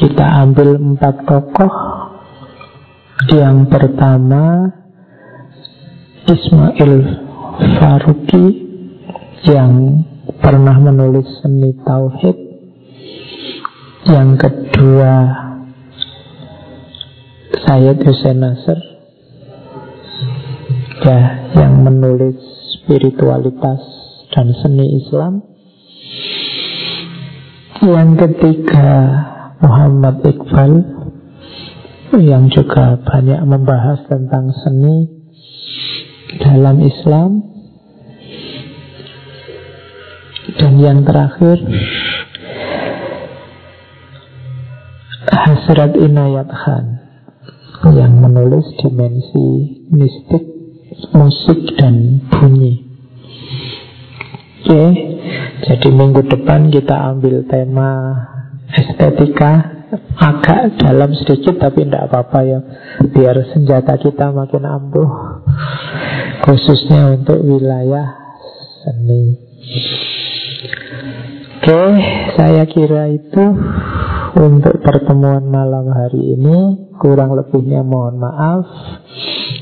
Kita ambil empat tokoh. Yang pertama Ismail Faruqi Yang pernah menulis seni Tauhid. Yang kedua Sayyid Hussein Nasr Ya, yang menulis spiritualitas dan seni Islam. Yang ketiga Muhammad Iqbal Yang juga banyak membahas tentang seni dalam Islam. Dan yang terakhir Hasrat Inayat Khan yang menulis dimensi mistik, musik dan bunyi. Oke, jadi minggu depan kita ambil tema estetika agak dalam sedikit tapi tidak apa-apa ya biar senjata kita makin ampuh khususnya untuk wilayah seni. Oke, saya kira itu untuk pertemuan malam hari ini kurang lebihnya mohon maaf.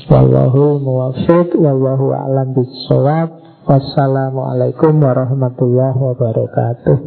Wallahu muwafiq wallahu a'lam bissawab. Wassalamualaikum warahmatullahi wabarakatuh